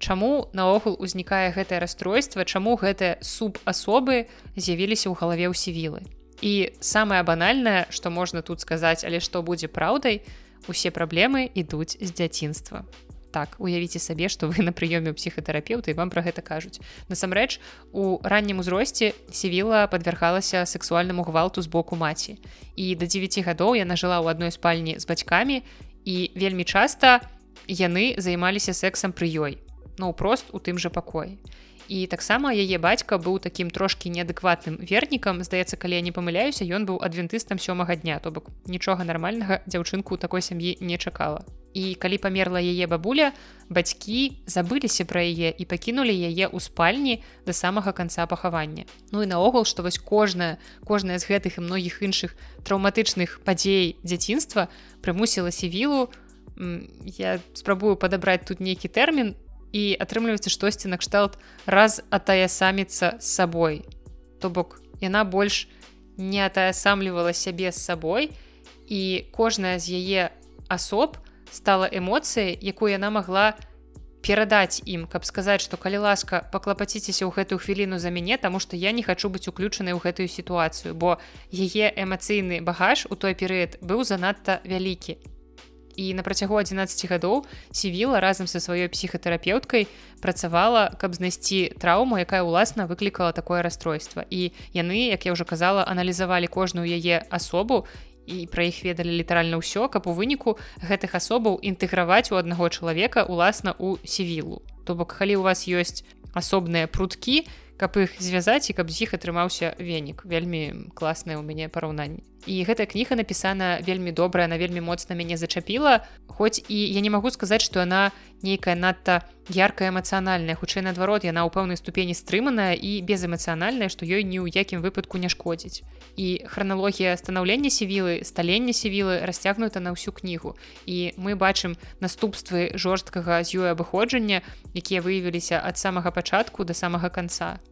чаму наогул узнікае гэтае расстройства чаму гэтыя субасобы з'явіліся ў галаве ў сівілы. І самае банальнае што можна тут сказаць але што будзе праўдай усе праблемы ідуць з дзяцінства так уявіце сабе што вы на прыёме псіхатэрапеўта і вам пра гэта кажуць. Насамрэч у раннім узросце сівіла падвяргалася сексуальнаму гвалту з боку маці. І да 9 гадоў яна жыла ў адной спальні з бацькамі і вельмі часта яны займаліся сексам пры ёй ну прост у тым жа пакоі. І таксама яе бацька быў такім трошки неадэкватным вернікам. Здаецца калі я не памыляюся ён быў адвентыстам сёмага дня то бок нічога нармальнага дзяўчынку такой сям'і не чакала і калі памерла яе бабуля бацькі забыліся пра яе і пакінулі яе ў спальні да самага канца пахавання. Ну і наогул што вось кожная кожная з гэтых і многіх іншых траўматычных падзей дзяцінства прымусіла сівілу я спрабую падабраць тут нейкі тэрмін і атрымліваецца штосьці накшталт раз атаясаміцца з сабой. То бок яна больш не атаясамлівала сябе з сабой і кожная з яе асоб стала эмоцыяй якую яна магла перадаць ім каб сказаць што калі ласка паклапаціцеся ў гэтую хвіліну за мяне таму што я не хачу быць уключанай ў гэтую сітуацыю бо яе эмацыйны багаж у той перыяд быў занадта вялікі. І на працягу 11 гадоў сівіла разам са сваёй псіхатэрапеўткай працавала каб знайсці траўму якая ўласна выклікала такое расстройства. І яны як я уже казала аналізавалі кожную яе асобу і пра іх ведалі літаральна ўсё каб у выніку гэтых асобаў інтэграваць у аднаго чалавека уласна у сівілу. То бок калі у вас ёсць асобныя пруткі каб іх звязаць і каб з іх атрымаўся венік. Вельмі класнае ў мяне параўнанне і гэтая кніга напісана вельмі добрая она вельмі моцна мяне зачапіла хоць і я не магу сказаць што яна нейкая надта яркая эмацыянальная хутчэй наадварот яна ў пэўнай ступені стрыманая і безэмацыянальная што ёй ні ў якім выпадку не шкодзіць і храналогія станаўлення сівілы сталення сівілы расцягнута на ўсю кнігу і мы бачым наступствы жорсткага з ёй абыходжання якія выявіліся ад самага пачатку да самага канца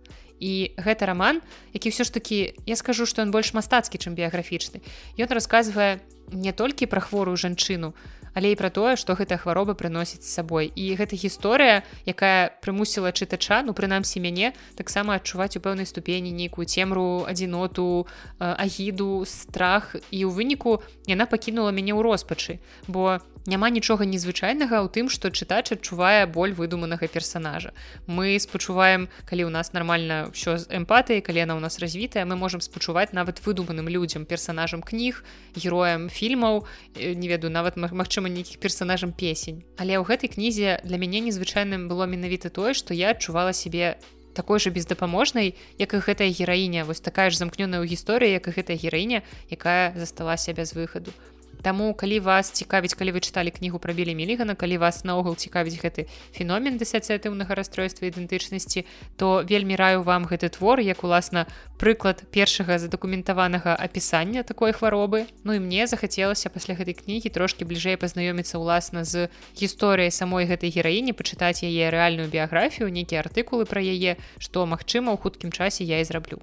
і гэта роман які ўсё ж такі я скажу што ён больш мастацкі чым біяграфічны. Ён расказвае не толькі пра хворую жанчыну але і пра тое што гэтая хвароба прыносіць з сабой. І гэта гісторыя якая прымусіла чытача ну прынамсі мяне таксама адчуваць у пэўнай ступені нейкую цемру адзіноту агіду страх. І ў выніку яна пакінула мяне ў роспачы. Бо няма нічога незвычайнага ў тым што чытач адчувае боль выдуманага персонажа мы спачуваем калі у нас нармальна ўсё з эмпатыяй калі яна ў нас развітая мы можемм спачуваць нават выдуманым людзям персонажам кніг героям фільмаў не ведаю нават магчыма нейкіх персонажам песень. Але ў гэтай кнізе для мяне незвычайным было менавіта тое што я адчувала себе такой же бездапаможнай як і гэтая гераіня вось такая ж замкнёная ў гісторыі як і гэтая гераіня якая застала сябе з выхаду Таму калі вас цікавіць калі вы чыталі кнігу пра білі мелігана калі вас наогул цікавіць гэты феномен дысацыятыўнага расстройства ідэнтычнасці то вельмі раю вам гэты твор як уласна прыклад першага задакументаванага апісання такой хваробы. Ну і мне захацелася пасля гэтай кнігі трошки бліжэй пазнаёміцца ўласна з гісторыяй самой гэтай гераіні пачытаць яе рэальную біяграфію нейкія артыкулы пра яе што магчыма ў хуткім часе я і зраблю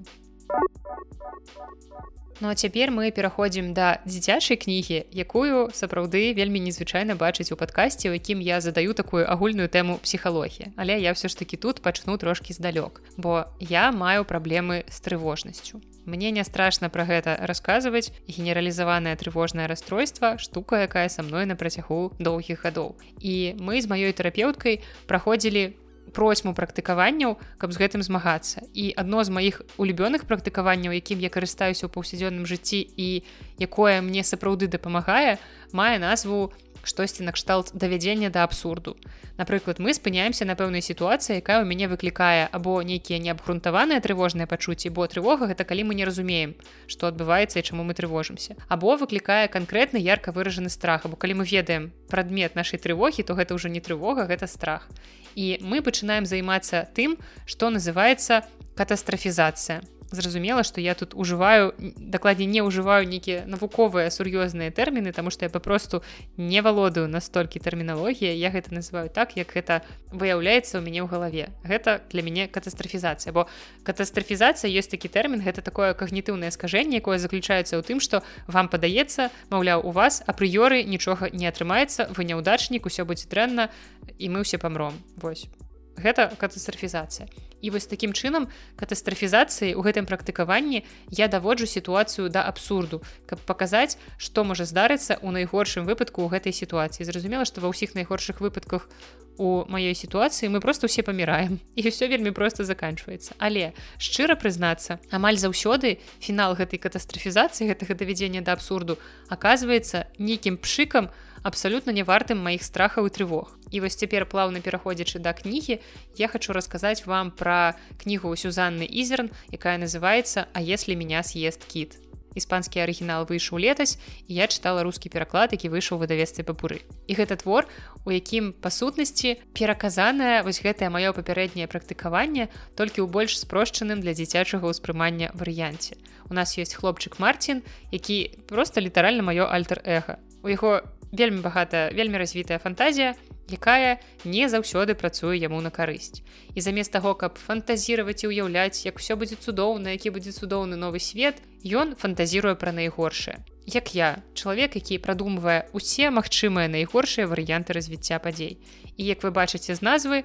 Ну а цяпер мы пераходзім да дзіцячай кнігі, якую сапраўды вельмі незвычайна бачыць у падкасці, у якім я задаю такую агульную тэму псіхалогіі. Але я ўсё ж такі тут пачну трошкі здалёк, бо я маю праблемы з трывожнасцю. Мне не страшна пра гэта расказваць генералізаванае трывожнае расстройства, штука, якая са мной на працягу доўгіх гадоў. І мы з маёй тэрапеўткай праходзілі просьму практыкаванняў каб з гэтым змагацца і адно з маіх улюбёных практыкаванняў якім я карыстаюся ў паўсядзённым жыцці і якое мне сапраўды дапамагае мае назву штосьці накшталт давядзення да абсурду. Напрыклад, мы спыняемся на пэўнай сітуацыі, якая ў мяне выклікае або нейкія неабгрунтаваныя трывожныя пачуцці, бо трывога гэта калі мы не разумеем, што адбываецца і чаму мы трывожымся. Або выклікае канкрэтны ярка выражаны страх, або калі мы ведаем прадмет нашай трывогі, то гэта ўжо не трывога, гэта страх. І мы пачынаем займацца тым, што называецца катастрафізацыя зразумела что я тут ужываю дакладней не ўжываю нейкія навуковыя сур'ёзныя тэрміны тому что я попросту не валодаю настолькі тэрміналогія я гэта называю так як гэта выяўляецца ў мяне ў галаве. Гэта для мяне катастрафізацыя бо катастрафізацыя ёсць такі тэрмін гэта такое когнітыўнае скажэнне якое заключаецца ў тым что вам падаецца маўляў у вас апрыёры нічога не атрымаецца вы няўдачнік усё будзе дрэнна і мы ўсе памром. Восьось гэта катастрафізацыя і вось такім чынам катастрафізацыі ў гэтым практыкаванні я даводжу сітуацыю да абсурду каб паказаць што можа здарыцца ў найгоршым выпадку ў гэтай сітуацыі. Зразумела што ва ўсіх найгоршых выпадках у маёй сітуацыі мы просто ўсе паміраем і ўсё вельмі проста заканчваецца. Але шчыра прызнацца амаль заўсёды фінал гэтай катастрафізацыі гэтага давядзення да абсурду аказваецца нейкім пшыкам абсалютна не вартым маіх страхаў і трывог і вось цяпер плаўна пераходзячы да кнігі я хочу расказаць вам пра кнігу сюзанны ізерн якая называется а если меня съест кіт іспанскі арыгінал выйшаў летась і я чытала рускі пераклад які выйшаў выдавецтве папуры і гэта твор у якім па сутнасці пераказанае вось гэтае маё папярэдняе практыкаванне толькі ў больш спрошчаным для дзіцячага ўспрымання варыянце. У нас есть хлопчык Марцін які просто літаральна маё альтер-эга у яго вельмі багата вельмі развітая фантазія якая не заўсёды працуе яму на карысць. І замест таго каб фантазіраваць і ўяўляць як все будзе цудоўна які будзе цудоўны новы свет ён фантазіруе пра найгоршае. Як я чалавек які прадумвае усе магчымыя найгоршыя варыянты развіцця падзей. І як вы бачыце з назвы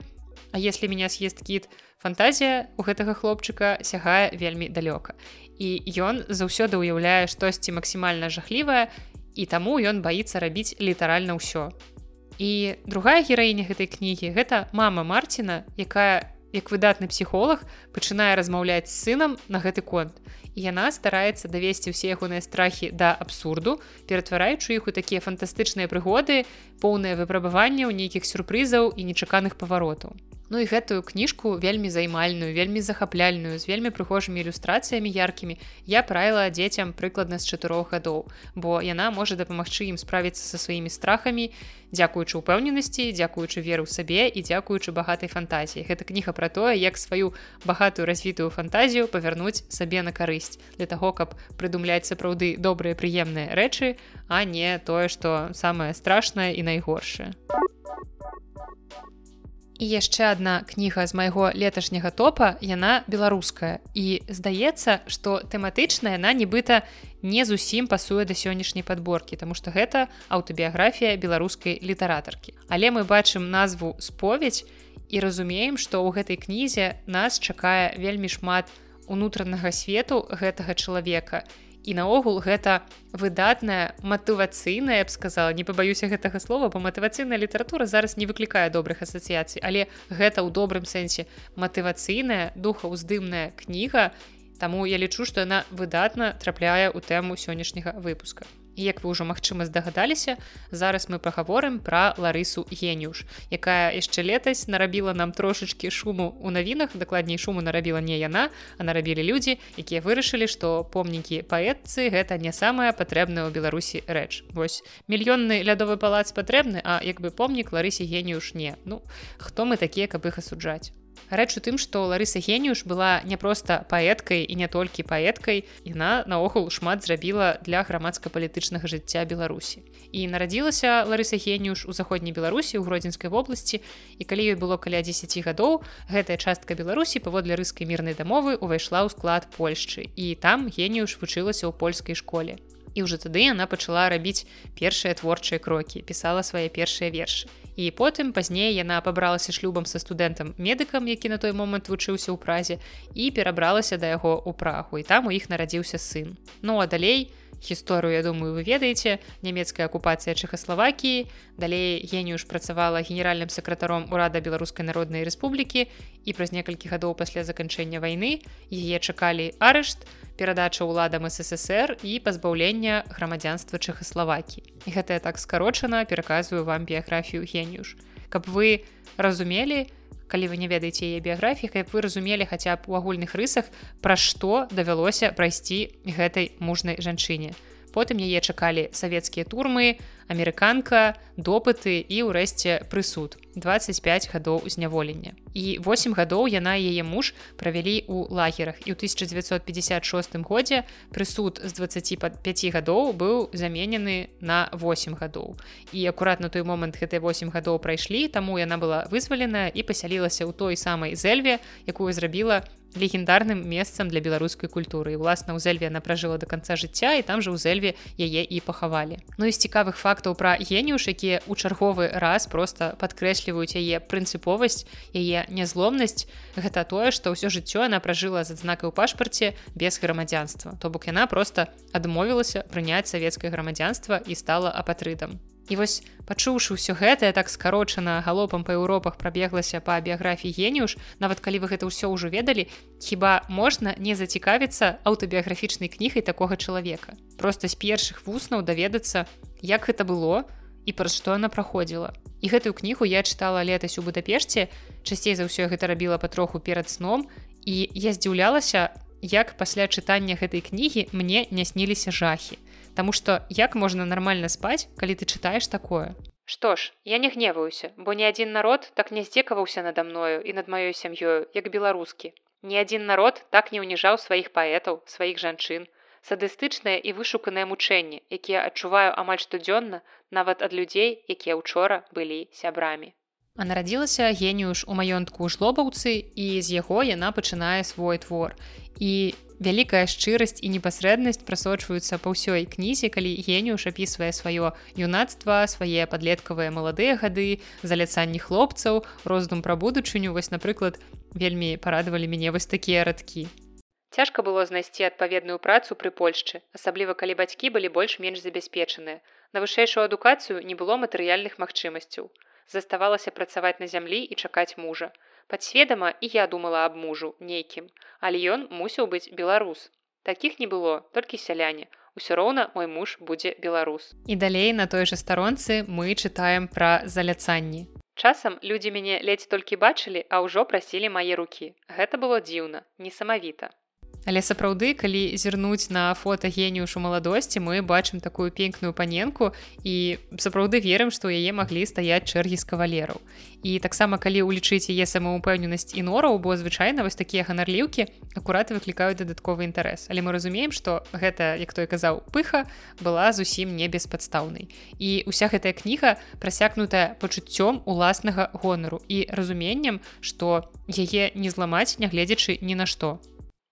А если меня съест кіт фантазія у гэтага хлопчыка сягае вельмі далёка. І ён заўсёды ўяўляе штосьці максімальна жахлівае і таму ён баіцца рабіць літаральна ўсё. І другая гераіня гэтай кнігі гэта мама марціна якая як выдатны псіхолог пачынае размаўляць з сынам на гэты конт. І яна стараецца давесці ўсе ягоныя страхі да абсурду ператвараючы іх у такія фантастычныя прыгоды поўнае выпрабаванне ў нейкіх сюрпрызаў і нечаканых паваротаў Ну і гэтую кніжку вельмі займальную, вельмі захапляльную, з вельмі прыгожымі ілюстрацыямі яркімі я правіла дзецям прыкладна з чатырох гадоў, бо яна можа дапамагчы ім справіцца са сваімі страхамі, дзякуючы ўпэўненасці, дзякуючы веру ў сабе і дзякуючы багатай фантазіі. Гэта кніга пра тое, як сваю багатую развітую фантазію павярнуць сабе на карысць для таго, каб прыдумляць сапраўды добрыя прыемныя рэчы, а не тое, што самае страшнае і найгоршае. І яшчэ адна кніга з майго леташняга топа яна беларуская. І здаецца што тэматычная яна нібыта не зусім пасуе да сённяшняй падборкі тому что гэта аўтабіяграфія беларускай літаратаркі. Але мы бачым назву споведь і разумеем што ў гэтай кнізе нас чакае вельмі шмат унутранага свету гэтага чалавека. і і наогул гэта выдатная матывацыйная б сказала не пабаюся гэтага слова бо матывацыйная літаратура зараз не выклікае добрых асацыяцый але гэта ў добрым сэнсе матывацыйная духаўздымная кніга Таму я лічу што яна выдатна трапляе ў тэму сённяшняга выпуска І як вы ўжо магчыма здагадаліся зараз мы пагаворым пра ларысу геніюш якая яшчэ летась нарабіла нам трошачки шуму у навінах. Дакладней шуму нарабіла не яна а нарабілі людзі якія вырашылі што помнікі паэтцы гэта не самая патрэбная ў беларусі рэч. Вось мільённы лядовы палац патрэбны а як бы помнік ларысе геніюш не. Ну хто мы такія каб іх асуджаць рэч у тым што ларыса геніюш была не проста паэткай і не толькі паэткай яна наогул шмат зрабіла для грамадска-палітычнага жыцця беларусі. І нарадзілася ларыса геніюш у заходняй беларусі ў гродзенскай вобласці. І калі ёй было каля 10 гадоў гэтая частка беларусі паводле рыскай мірнай дамовы увайшла ў склад польшчы. І там геніюш вучылася ў польскай школе. І ўжо тады яна пачала рабіць першыя творчыя крокі пісала свае першыя вершы і потым пазней яна пабралася шлюбам са студэнтам медыкам які на той момант вучыўся ў празе і перабралася да яго ў прагу. І там у іх нарадзіўся сын. Ну а далей гісторыю я думаю вы ведаеце. Нямецкая акупацыя чэхаславакіі. Далей геніюш працавала генеральным сакратаром урада беларускай народнай рэспублікі. І праз некалькі гадоў пасля заканчэння вайны яе чакалі арышт перадача ўладам ссср і пазбаўлення грамадзянства чэхаславакі гэтая так скарочана пераказваю вам біяграфію геніюш каб вы разумелі калі вы не ведаеце яе біяграфіі каб вы разумелі хаця б у агульных рысах пра што давялося прайсці гэтай мужнай жанчыне. Потым яе чакалі савецкія турмы амерыканка допыты і ўрэшце прысуд. 25 гадоў зняволення і 8 гадоў яна яе муж правялі ў лагерах. І ў 1956 годзе прысуд з 25 гадоў быў заменены на 8 гадоў. І акурат на той момант гэтыя 8 гадоў прайшлі таму яна была вызваленая і пасялілася ў той самай зельве якую зрабіла легендарным месцам для беларускай культуры. І уласна ў зельве она пражыла до конца жыцця і там жа ў зельве яе і пахавалі Ну і з цікавых фактаў пра геніюш якія ў чарговы раз просто падкрэсліваюць яе прынцыповасць яе нязломнасць гэта тое што ўсё жыццё она пражыла з адзнакай у пашпарце без грамадзянства. То бок яна просто адмовілася прыняць савецкае грамадзянства і стала апатрыдам І вось пачуўшы ўсё гэтае так скарочана галопам па Еўропах прабеглася па біяграфіі геніюш нават калі вы гэта ўсё ўжо ведалі хіба можна не зацікавіцца аўтабіяграфічнай кнігай такога чалавека просто з першых вуснаў даведацца як гэта было і праз што яна праходзіла. І гэтую кнігу я чытала летась у Будапешце, часцей за ўсё гэта рабіла патроху перад сном і я здзіўлялася, як пасля чытання гэтай кнігі мне не сніліся жахі. Таму што як можна нармальна спаць, калі ты чытаеш такое. Што ж, я не гневаюся, бо ні адзін народ так не здзекаваўся нада мною і над маёй сям'ёю, як беларускі. Ні адзін народ так не ўніжаў сваіх паэтаў, сваіх жанчын, садыстычныя і вышуканыя мучэнні, якія адчуваю амаль штодзённа нават ад людзей, якія ўчора былі сябрамі. А нарадзілася геніюш у маёнтку жлобаўцы і з яго яна пачынае свой твор. І вялікая шчырасць і непасрэднасць прасочваюцца па ўсёй кнізе, калі геніюш апісвае сваё юнацтва, свае падлеткавыя маладыя гады, заляцанні хлопцаў, роздум пра будучыню, вось, напрыклад, вельмі парадавалі мяне вось такія радкі. Цяжка было знайсці адпаведную працу пры Польшчы, асабліва калі бацькі былі больш-менш забяспечаныя. На вышэйшую адукацыю не было матэрыяльных магчымасцяў заставалася працаваць на зямлі і чакаць мужа. Падсведама і я думала аб мужу нейкім, але ён мусіў быць беларус. Такіх не было, толькі сяляне. Усё роўна мой муж будзе беларус. І далей на той жа старонцы мы чытаем пра заляцанні. Часам людзі мяне ледзь толькі бачылі, а ўжо прасілі мае рукі. Гэта было дзіўна, несамавіта. Але сапраўды калі зірнуць на фота геніюшу маладосці мы бачым такую пенькную паненку і сапраўды верым што яе маглі стаяць чэргі з кавалераў. І таксама калі ўлічыць яе самаупэўненасць і нораў бо звычайна вось такія ганарліўкі акураты выклікаюць дадатковы інтарэс. Але мы разумеем што гэта як той казаў пыха была зусім не беспадстаўнай. І уся гэтая кніга прасякнутая пачуццём уласнага гонару і разуменнем што яе не зламаць нягледзячы ні на што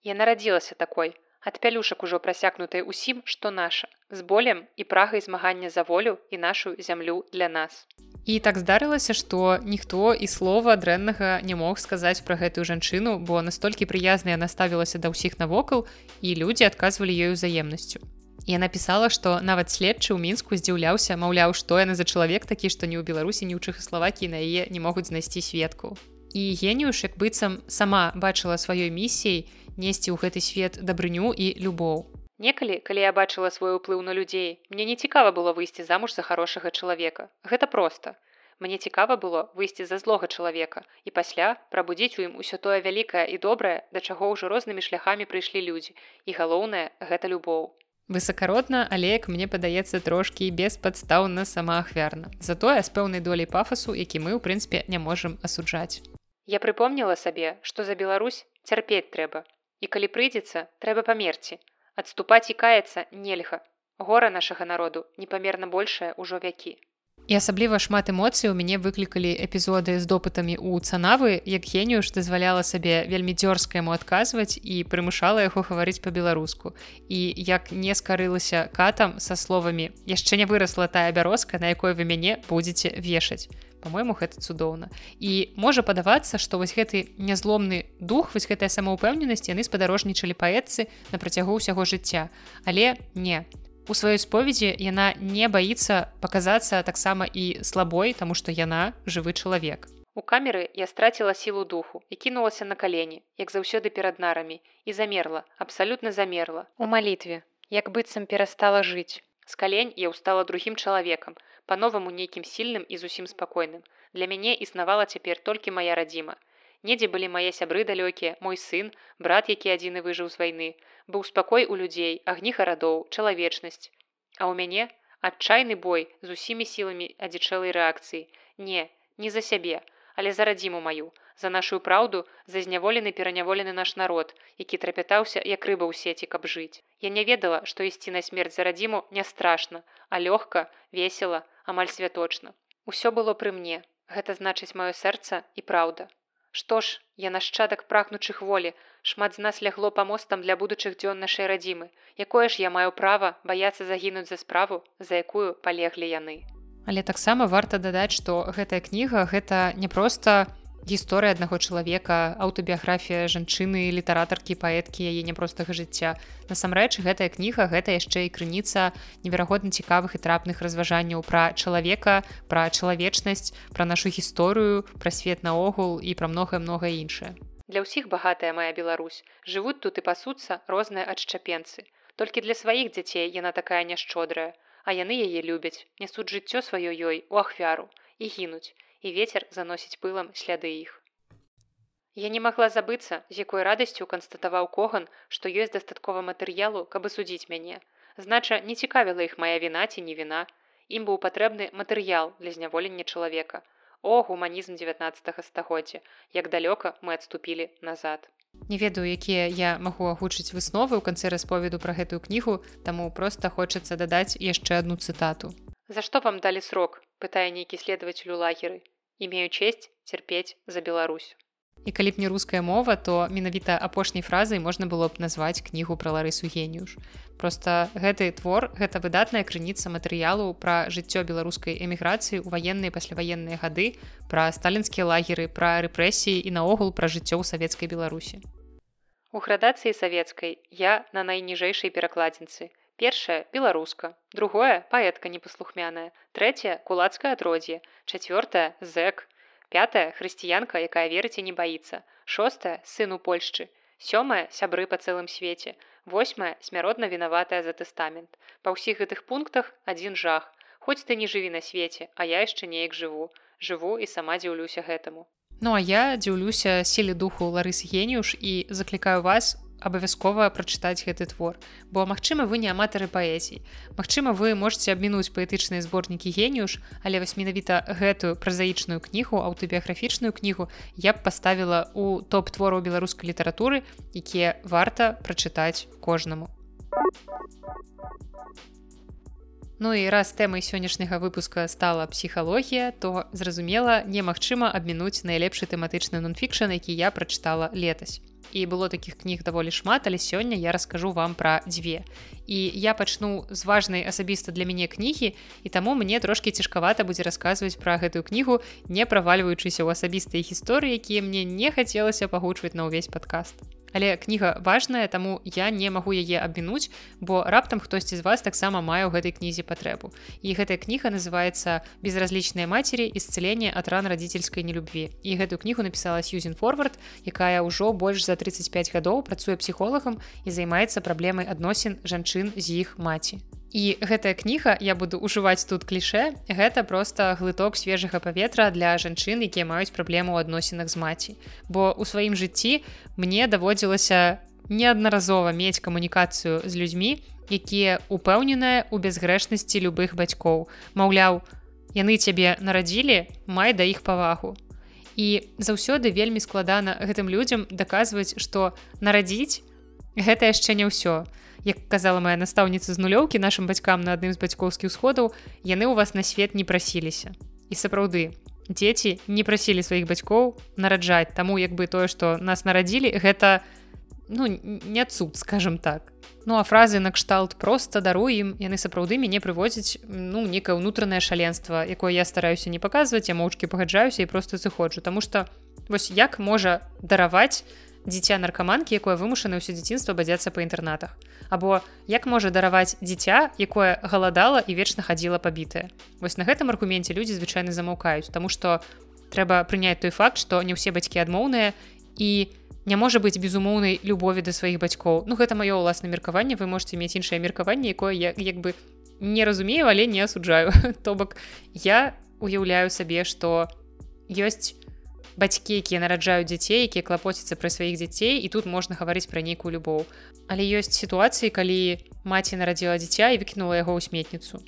Я нарадзілася такой, ад пялюшак ужо прасякнутай усім, што наша, з болем і прагай змагання за волю і нашу зямлю для нас. І так здарылася, што ніхто і слова дрэннага не мог сказаць пра гэтую жанчыну, бо настолькі прыязная наставілася да ўсіх навокал і людзі адказвалі ёй узаемнасцю. Я напісала, што нават следчы ў мінску здзіўляўся, маўляў, што яна за чалавек такі, што ні ў Беларусі, ні ў Чхаславакі на яе не могуць знайсці светку. І геніюш як быццам сама бачыла сваёй місіяй, несці ў гэты свет дабрыню і любоў. Некалі, калі я бачыла свой уплыў на людзей, мне не цікава было выйсці замуж за хорошага чалавека. Гэта проста. Мне цікава было выйсці за злога чалавека і пасля прабудзіць у ім усё тое вялікае і добрае, да чаго ўжо рознымі шляхамі прыйшлі людзі. І галоўнае гэта любоў. Высакародна, але як мне падаецца трошкі беспадстаўна самаахвярна. Затое з пэўнай долей пафасу, які мы ў прынцыпе не можам асуджаць. Я прыпомніла сабе, што за Беларусь цярпець трэба, І калі прыйдзецца, трэба памерці. Адступаць і каяцца нельга. Гора нашага народу непамерна большая ўжо вякі. І асабліва шмат эмоцый у мяне выклікалі эпізоды з допытамі ў цанавы, як геніюш дазваляла сабе вельмі дзёрзка яму адказваць і прымушала яго гаварыць па-беларуску. І як не скарылася катам са словамі: яшчэ не вырасла тая бярозка, на якой вы мяне будзеце вешаць по-мойму гэта цудоўна. І можа падавацца што вось гэты нязломны дух вось гэтая самаўпэўненасць яны спадарожнічалі паэтцы на працягу ўсяго жыцця. Але не. У сваёй споведзі яна не баіцца паказацца таксама і слабой таму што яна жывы чалавек. У камеры я страціла сілу духу і кінулася на калені як заўсёды перад нарамі і замерла абсалютна замерла. У малітве як быццам перастала жыць. З калень я ўстала другім чалавекам па-новаму нейкім сільным і зусім спакойным. Для мяне існавала цяпер толькі моя радзіма. Недзе былі мае сябры далёкія, мой сын, брат, які адзіны выжыў з вайны, быў спакой у людзей, агні гарадоў, чалавечнасць. А ў мяне адчайны бой з усімі сіламі адзічэлай рэакцыі. Не, не за сябе, але за радзіму маю, за нашу праўду за зняволены пераняволены наш народ, які трапятаўся як рыба ў сеці, каб жыць. Я не ведала, што ісці на смерць за радзіму не страшна, а лёгка, весела, амаль святочна. Усё было пры мне, гэта значыць маё сэрца і праўда. Што ж, я нашчадак прагнучых волі, шмат з нас лягло памостам для будучых дзён нашай радзімы, якое ж я маю права баяцца загінуць за справу, за якую палеглі яны. Але таксама варта дадаць, што гэтая кніга гэта не проста, гісторыя аднаго чалавека аўтабіяграфія жанчыны літаратаркі паэткі яе няпростага жыцця. Насамрэч гэтая кніга гэта яшчэ і крыніца неверагодна цікавых і трапных разважанняў пра чалавека пра чалавечнасць пра нашу гісторыю пра свет наогул і пра многае многае іншае. Для ўсіх багатая моя Беларусь. Жывуць тут і пасуцца розныя адшчапенцы. Толькі для сваіх дзяцей яна такая няшчодрая а яны яе любяць, нясуць жыццё сваё ёй у ахвяру і гінуць, і вецер заносіць пылам сляды іх. Я не магла забыцца, з якой радасцю канстатаваў коган, што ёсць дастаткова матэрыялу, каб судзіць мяне. Знача, не цікавіла іх мая віна ці не віна. Ім быў патрэбны матэрыял для зняволення чалавека. О гуманізм 19 стагоддзя, як далёка мы адступілі назад. Не ведаю, якія я магу агучыць высновы ў канцы расповеду пра гэтую кнігу, таму проста хочацца дадаць яшчэ адну цытату. За што вам далі срок, пытае нейкі следователь у лагеры. Імею честь цярпець за Беларусь. І калі б не руская мова, то менавіта апошняй фразай можна было б назваць кнігу пра ларысу геніюш. Проста гэты твор гэта выдатная крыніца матэрыялу пра жыццё беларускай эміграцыі ў ваенныя пасляваенныя гады, пра сталінскія лагеры, пра рэпрэсіі і наогул пра жыццё ў савецкай беларусі. У градацыі савецкай я на найніжэйшай перакладзінцы. Першая беларуска, другое паэтка непаслухмяная, трэцяе кулацкае адроддзе, чацвёртая зэк, пятая хрысціянка якая верыць і не баіцца шостая сыну польшчы сёмая сябры па цэлым свеце восьмая смяротна вінаватая за тэстамент. Па ўсіх гэтых пунктах адзін жах. Хоць ты не жыві на свеце а я яшчэ неяк жыву. Жыву і сама дзіўлюся гэтаму. Ну а я дзіўлюся сіле духу ларыс геніюш і заклікаю вас абавязкова прачытаць гэты твор. Бо магчыма вы не аматары паэзій Магчыма вы можете абмінуць паэтычныя зборнікі геніюш але вось менавіта гэтую празаічную кнігу аўтабіяграфічную кнігу я б паставіла у топ твораў беларускай літаратуры якія варта прачытаць кожнаму. Ну і раз тэмай сённяшняга выпуска стала псіхалогія то зразумела немагчыма абмінуць найлепшы тэматычны нонфікшн які я прачытала летась і было таких кніг даволі шмат але сёння я раскажу вам пра дзве і я пачну з важнай асабіста для мяне кнігі і таму мне трошки цяжкавата будзе расказваць пра гэтую кнігу не правальваючыся ў асабістыя гісторыі якія мне не хацелася пагучваць на ўвесь падкаст Але кніга важная, таму я не магу яе абмінуць, бо раптам хтосьці з вас таксама мае ў гэтай кнізе патрэбу. І гэтая кніга называецца безразлічныя мацері ісцелення ад ран радзіцельскай нелюбві. І гэтую кнігу напісала Сьюзен Форвард, якая ўжо больш за 35 гадоў працуе псіхолагам і займаецца праблемай адносін жанчын з іх маці. І гэтая кніга я буду ўжываць тут кліше гэта просто глыток свежага паветра для жанчын якія маюць праблему ў адносінах з маці. Бо у сваім жыцці мне даводзілася неаднаразова мець камунікацыю з людзьмі якія упэўненыя ў бязгрэшнасці любых бацькоў. Маўляў яны цябе нарадзілі май да іх павагу. І заўсёды вельмі складана гэтым людзям даказваць што нарадзіць гэта яшчэ не ўсё. Як казала моя настаўніца з нулёўкі нашим бацькам на адным з бацькоўскіх сходаў яны ў вас на свет не прасіліся. І сапраўды дзеці не прасілі сваіх бацькоў нараджаць. Таму як бы тое што нас нарадзілі гэта ну не цуд скажем так. Ну а фразы накшталт просто даруем яны сапраўды мяне прывозяць ну некае ўнутранае шаленства якое я стараюся не паказваць я моўчкі пагаджаюся і просто зыходжу. Тому что вось як можа дараваць дзіця наркаманкі якое вымушана ўсё дзяцінства бадзяцца па інтэрнатах або як можа дараваць дзіця якое галадала і вечна хадзіла пабітае вось на гэтым аргуменце людзі звычайна замаўкаюць тому что трэба прыняць той факт што не ўсе бацькі адмоўныя і не можа быць безумоўнай любові да сваіх бацькоў. Ну гэта маё ўласна меркаванне вы можете мець іншае меркаванне якое я як бы не разумею але не асуджаю. То бок я уяўляю сабе што ёсць бацькі якія нараджаюць дзяцей якія клапоцяцца пра сваіх дзяцей і тут можна гаварыць пра нейкую любоў. Але ёсць сітуацыі калі маці нарадзіла дзіця і выкінула яго ў сметніцу.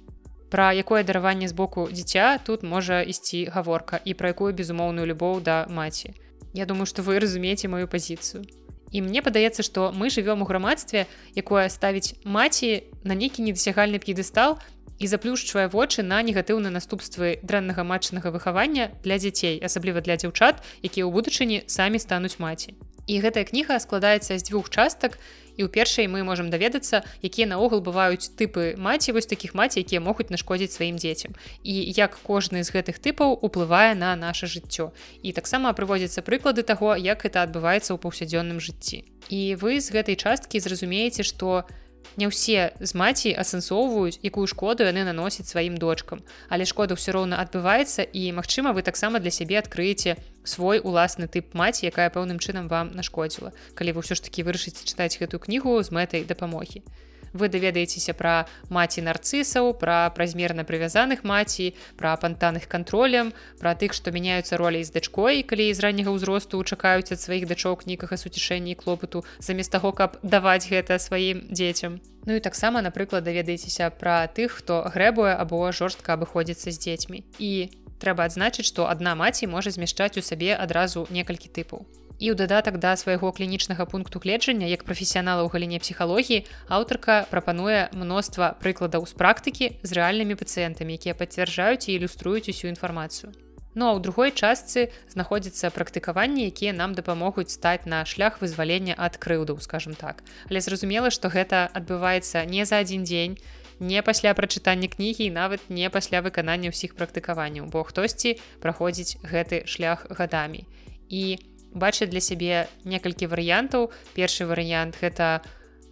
Пра якое дараванне з боку дзіця тут можа ісці гаворка і пра якую безумоўную любоў да маці. Я думаю што вы разумееце маю пазіцыю. І мне падаецца што мы жывём у грамадстве якое ставіць маці на нейкі недасягальны п'едыстал і заплюшчвае вочы на негатыўныя наступствы дрэннага матчнага выхавання для дзяцей асабліва для дзяўчат якія ў будучыні самі стануць маці. І гэтая кніга складаецца з дзвюх частак і ў першай мы можемм даведацца якія наогул бываюць тыпы маці вось такіх маці якія могуць нашкодзіць сваім дзецям. І як кожны з гэтых тыпаў уплывае на наше жыццё. І таксама прыводзяцца прыклады таго як это адбываецца ў паўсядзённым жыцці. І вы з гэтай часткі зразумееце што у Не ўсе з маці асэнсоўваюць, якую шкоду яны наносяць сваім дочкам. Але шкода ўсё роўна адбываецца і, магчыма, вы таксама для сябе адкрыеце свой уласны тып маці, якая пэўным чынам вам нашкодзіла. Калі вы ўсё ж такі вырашыце чытаць гэтую кнігу з мэтай дапамогі. Вы даведаецеся пра маці нарцысаў пра празмерна прывязаных маці пра пантаных кантролем пра тых што мяняюцца ролей з дачкой калі з ранняга ўзросту чакаюць ад сваіх дачок нейкага суцішэння клопату замест таго каб даваць гэта сваім дзецям. Ну і таксама напрыклад даведаецеся пра тых хто грэбуе або жорстка абыходзіцца з дзецьмі. І трэба адзначыць што адна маці можа змяшчаць у сабе адразу некалькі тыпаў і ў дадатак да свайго клінічнага пункту гледжання як прафесіянала ў галіне псіхалогіі аўтарка прапануе мноства прыкладаў з практыкі з рэальнымі пацыентамі якія пацвярджаюць і ілюструюць усю інфармацыю. Ну а ў другой частцы знаходзіцца практыкаванні якія нам дапамогуць стаць на шлях вызвалення ад крыўдаў скажем так. Але зразумела што гэта адбываецца не за адзін дзень не пасля прачытання кнігі нават не пасля выканання ўсіх практыкаванняў бо хтосьці праходзіць гэты шлях гадамі. І у бачаць для сябе некалькі варыянтаў. Першы варыянт гэта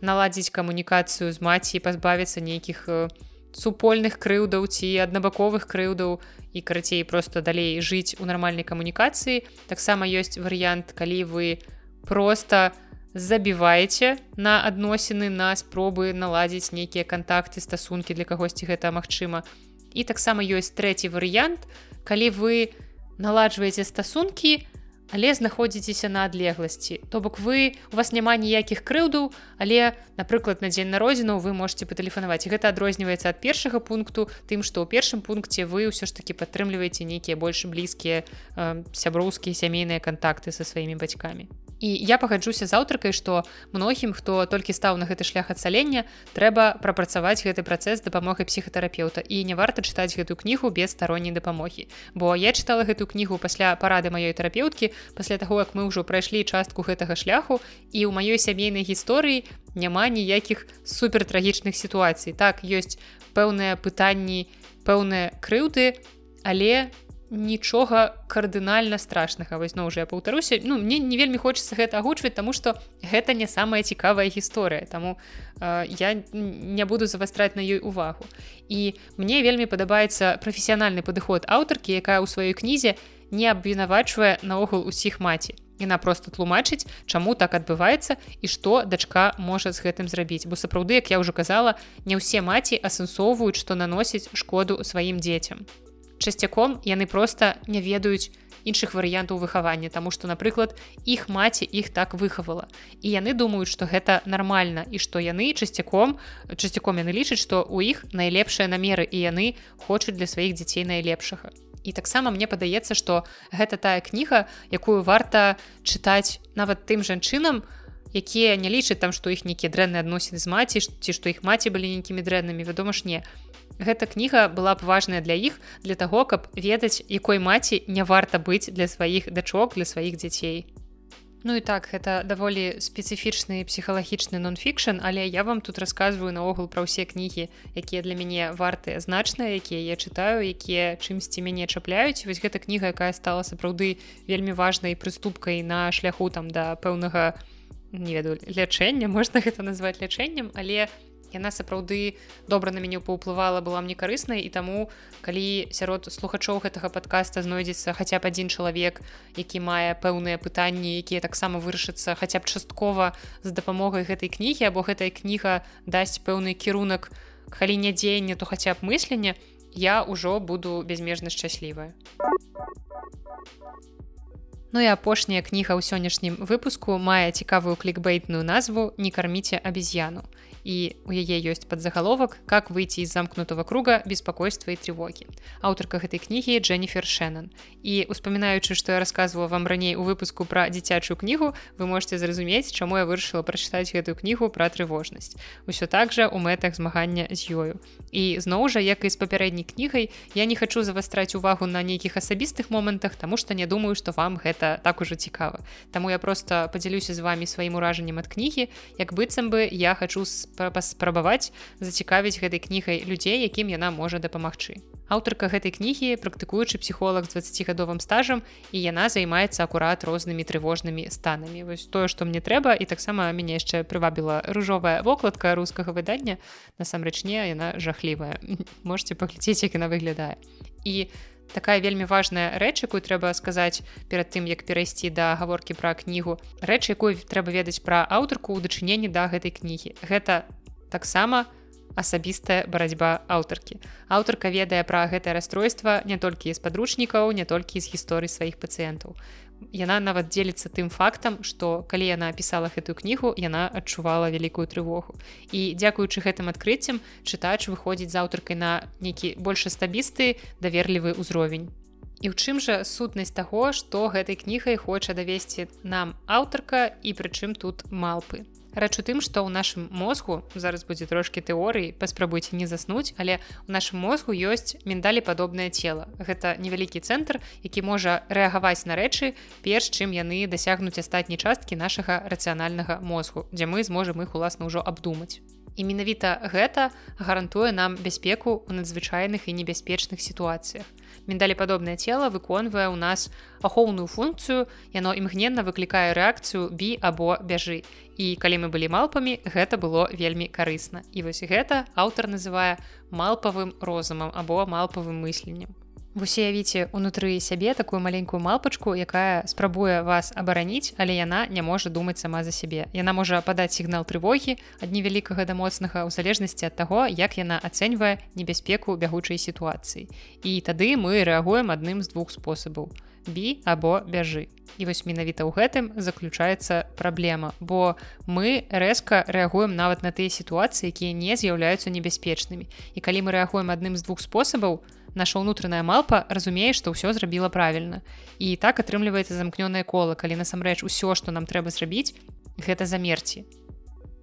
наладзіць камунікацыю з маці пазбавіцца нейкіх э, супольных крыўдаў ці аднабаковых крыўдаў і карацей просто далей жыць у нармальнай камунікацыі. Таксама ёсць варыянт калі вы просто забіваеце на адносіны на спробы наладзіць нейкія кантакты стасункі для кагосьці гэта магчыма. І таксама ёсць трэці варыянт калі вы наладжваеце стасункі але знаходзіцеся на адлегласці. То бок вы у вас няма ніякіх крыўдаў але напрыклад на дзень народзіну вы можете патэлефанаваць. Гэта адрозніваецца ад першага пункту тым што ў першым пункце вы ўсё ж таки падтрымліваеце нейкія больш блізкія э, сяброўскія сямейныя кантакты са сваімі бацькамі і я пагаджуся з аўтаркай што многім хто толькі стаў на гэты шлях адцалення трэба прапрацаваць гэты працэс дапамогай псіхатэрапеўта. І не варта чытаць гэтую кнігу без старонняй дапамогі. Бо я чытала гэтую кнігу пасля парады маёй тэрапеўткі пасля таго як мы ўжо прайшлі частку гэтага шляху і ў маёй сямейнай гісторыі няма ніякіх супертрагічных сітуацый. Так ёсць пэўныя пытанні пэўныя крыўды але не нічога кардынальна страшнага. Ну уже я паўтаруся ну мне не вельмі хочется гэта агучваць тому что гэта не самая цікавая гісторыя. Таму э, я не буду завастраць на ёй увагу. І мне вельмі падабаецца прафесіянальны падыход аўтаркі якая ў сваёй кнізе не абвінавачвае наогул усіх маці. Яна просто тлумачыць чаму так адбываецца і што дачка можа з гэтым зрабіць. Бо сапраўды як я ўжо казала не ўсе маці асэнсоўваюць што наносіць шкоду сваім дзецям часцяком яны просто не ведаюць іншых варыянтаў выхавання тому что напрыклад іх маці іх так выхавала. І яны думаюць что гэта нармальна і што яны часцяком часцяком яны лічаць што у іх найлепшыя намеры і яны хочуць для сваіх дзяцей найлепшага. І таксама мне падаецца что гэта тая кніга якую варта чытаць нават тым жанчынам якія не лічаць там што іх нейкія дрэнныя адносіны з маці ці што іх маці былі нейкімі дрэннымі вядома ж не Гэта кніга была б важная для іх для таго, каб ведаць, якой маці не варта быць для сваіх дачок для сваіх дзяцей. Ну і так гэта даволі спецыфічны псіхалагічны нон-фікшн, але я вам тут расказваю наогул пра ўсе кнігі, якія для мяне вартыя значныя, якія я чытаю, якія чымсьці мяне чапляюць. Вось гэта кніга, якая стала сапраўды вельмі важнай прыступкай на шляху там да пэўнага не ведаю лячэння можна гэта назваць лячэннем, але яна сапраўды добра на мяне паўплывала была мне карыснай і таму калі сярод слухачоў гэтага подкаста знойдзецца хаця б адзін чалавек які мае пэўныя пытанні якія таксама вырашацца хаця б часткова з дапамогай гэтай кнігі або гэтая кніга дасць пэўны кірунак калі не дзеяння то хаця б мыслення я ўжо буду безмежна шчаслівая. Ну і апошняя кніга ў сённяшнім выпуску мае цікавую клікбейтную назву не карміце абезьяну і у яе ёсць падзагаловак как выйти из замкнутого круга беспокойства і тревогі аўтарка гэтай кнігі Дженніфер Шэнан і успамінаючы што я рассказывала вам раней у выпуску пра дзіцячую кнігу вы можете зразумець чаму я вырашыла прачытаць гэтую кнігу пра трывожнасць. Усё так жа у мэтах змагання з ёю. І зноў жа як і з папярэдняй кнігай я не хочу завастраць увагу на нейкіх асабістых момантах тому что не думаю что вам гэта так ужо цікава. Таму я просто подзялюся з вами сваім уражаннем ад кнігі як быццам бы я хочу с паспрабаваць зацікавіць гэтай кнігай людзей якім яна можа дапамагчы. Аўтарка гэтай кнігі практыкуючы псіхолог з 20гадовым стажам і яна займаецца акурат рознымі трывожнымі станамі. Вось тое што мне трэба і таксама мяне яшчэ прывабіла ружовая вокладка рускага выдання. Насамрэч не яна жахлівая. Можете паглядзець як яна выглядае. І на такая вельмі важная рэч якую трэба сказаць перад тым як перайсці да гаворкі пра кнігу. Рэч якую трэба ведаць пра аўтарку ў дачыненні да гэтай кнігі. Гэта таксама асабістая барацьба аўтаркі. Аўтарка ведае пра гэтае расстройства не толькі з падручнікаў не толькі з гісторый сваіх пацыентаў яна нават дзеліцца тым фактам што калі яна пісала гэтую кнігу яна адчувала вялікую трывогу і дзякуючы гэтым адкрыццям чытач выходзіць з аўтаркай на нейкі больш астабісты даверлівы ўзровень І ў чым жа сутнасць таго, што гэтай кнігай хоча давесці нам аўтарка і прычым тут малпы. Рэч у тым, што ў нашым мозгу зараз будзе трошкі тэорыі, паспрабуйце не заснуць, але у нашым мозгу ёсць міндалі падобнае цела. Гэта невялікі цэнтр, які можа рэагаваць на рэчы, перш чым яны дасягнуць астатняй часткі нашага рацыянальнага мозгу, дзе мы зможам іх уласна ўжо абдумаць. І менавіта гэта гарантуе нам бяспеку ў надзвычайных і небяспечных сітуацыях. Міндалі падобнае цела выконвае ў нас ахоўную функцыю, яно імгненна выклікае рэакцыю бі або бяжы. І калі мы былі малпамі, гэта было вельмі карысна. І вось гэта аўтар называе малпавым розумам або малпавым мысленнем. Вось уявіце унутры сябе такую маленькую малпачку, якая спрабуе вас абараніць, але яна не можа думаць сама за сябе. Яна можа падаць сігнал трывогі ад невялікага да моцнага ў залежнасці ад таго, як яна ацэньвае небяспеку бягучай сітуацыі. І тады мы рэагуем адным з двух спосабаў. Бі або бяжы. І вось менавіта ў гэтым заключаецца праблема, бо мы рэзка рэагуем нават на тыя сітуацыі, якія не з'яўляюцца небяспечнымі. І калі мы рэагуем адным з двух спосабаў, наша ўнутраная малпа разумее што ўсё зрабіла правільна і так атрымліваецца замкнёнае кола калі насамрэч усё што нам трэба зрабіць гэта замерці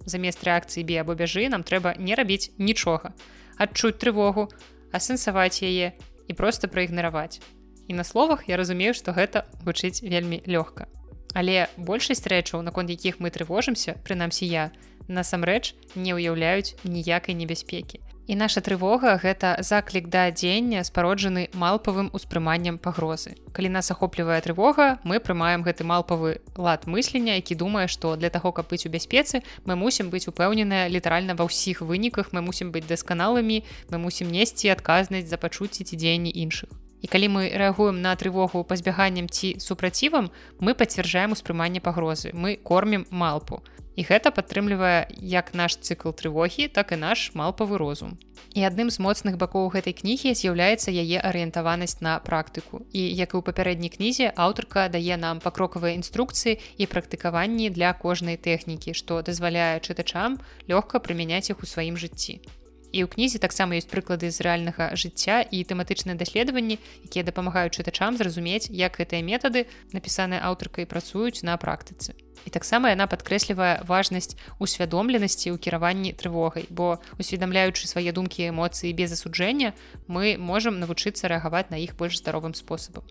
замест рэакцыі бе або бяжы нам трэба не рабіць нічога. Адчуць трывогу асэнсаваць яе і просто праігнараваць. І на словах я разумею што гэта гучыць вельмі лёгка. Але большасць рэчаў наконт якіх мы трывожымся прынамсі я насамрэч не ўяўляюць ніякай небяспекі І наша трывога гэта заклік да дзення спароджаны малпавым успрыманнем пагрозы. Калі нас ахоплівае трывога, мы прымаем гэты малпавы лад мыслення, які думае, што для таго, каб быць у бяспецы, мы мусім быць упэўненыя літаральна ва ўсіх выніках, мы мусім быць дасканалымі, мы мусім несці адказнасць за пачуцці ці дзеянні іншых. І калі мы рэагуем на трывогу пазбяганнем ці супрацівам, мы пацвярджаем успрыманне пагрозы. Мы кормім малпу. І гэта падтрымлівае як наш цыкл трывогі так і наш малпавы розум. І адным з моцных бакоў гэтай кнігі з'яўляецца яе арыентаванасць на практыку. І як і ў папярэдняй кнізе аўтарка дае нам пакрокавыя інструкцыі і практыкаванні для кожнай тэхнікі што дазваляе чытачам лёгка прымяняць іх у сваім жыцці І ў кнізе таксама ёсць прыклады з рэальнага жыцця і тэматычныя даследаванні, якія дапамагаюць чытачам зразумець, як гэтыя метады, напісаныя аўтаркай працуюць на практыцы. І таксама яна падкрэслівае важнасць усвядомленасці ў кіраванні трывогай, бо усведамляючы свае думкі эмоцыі без асуджэння, мы можам навучыцца рэагаваць на іх больш здаровым спосабам.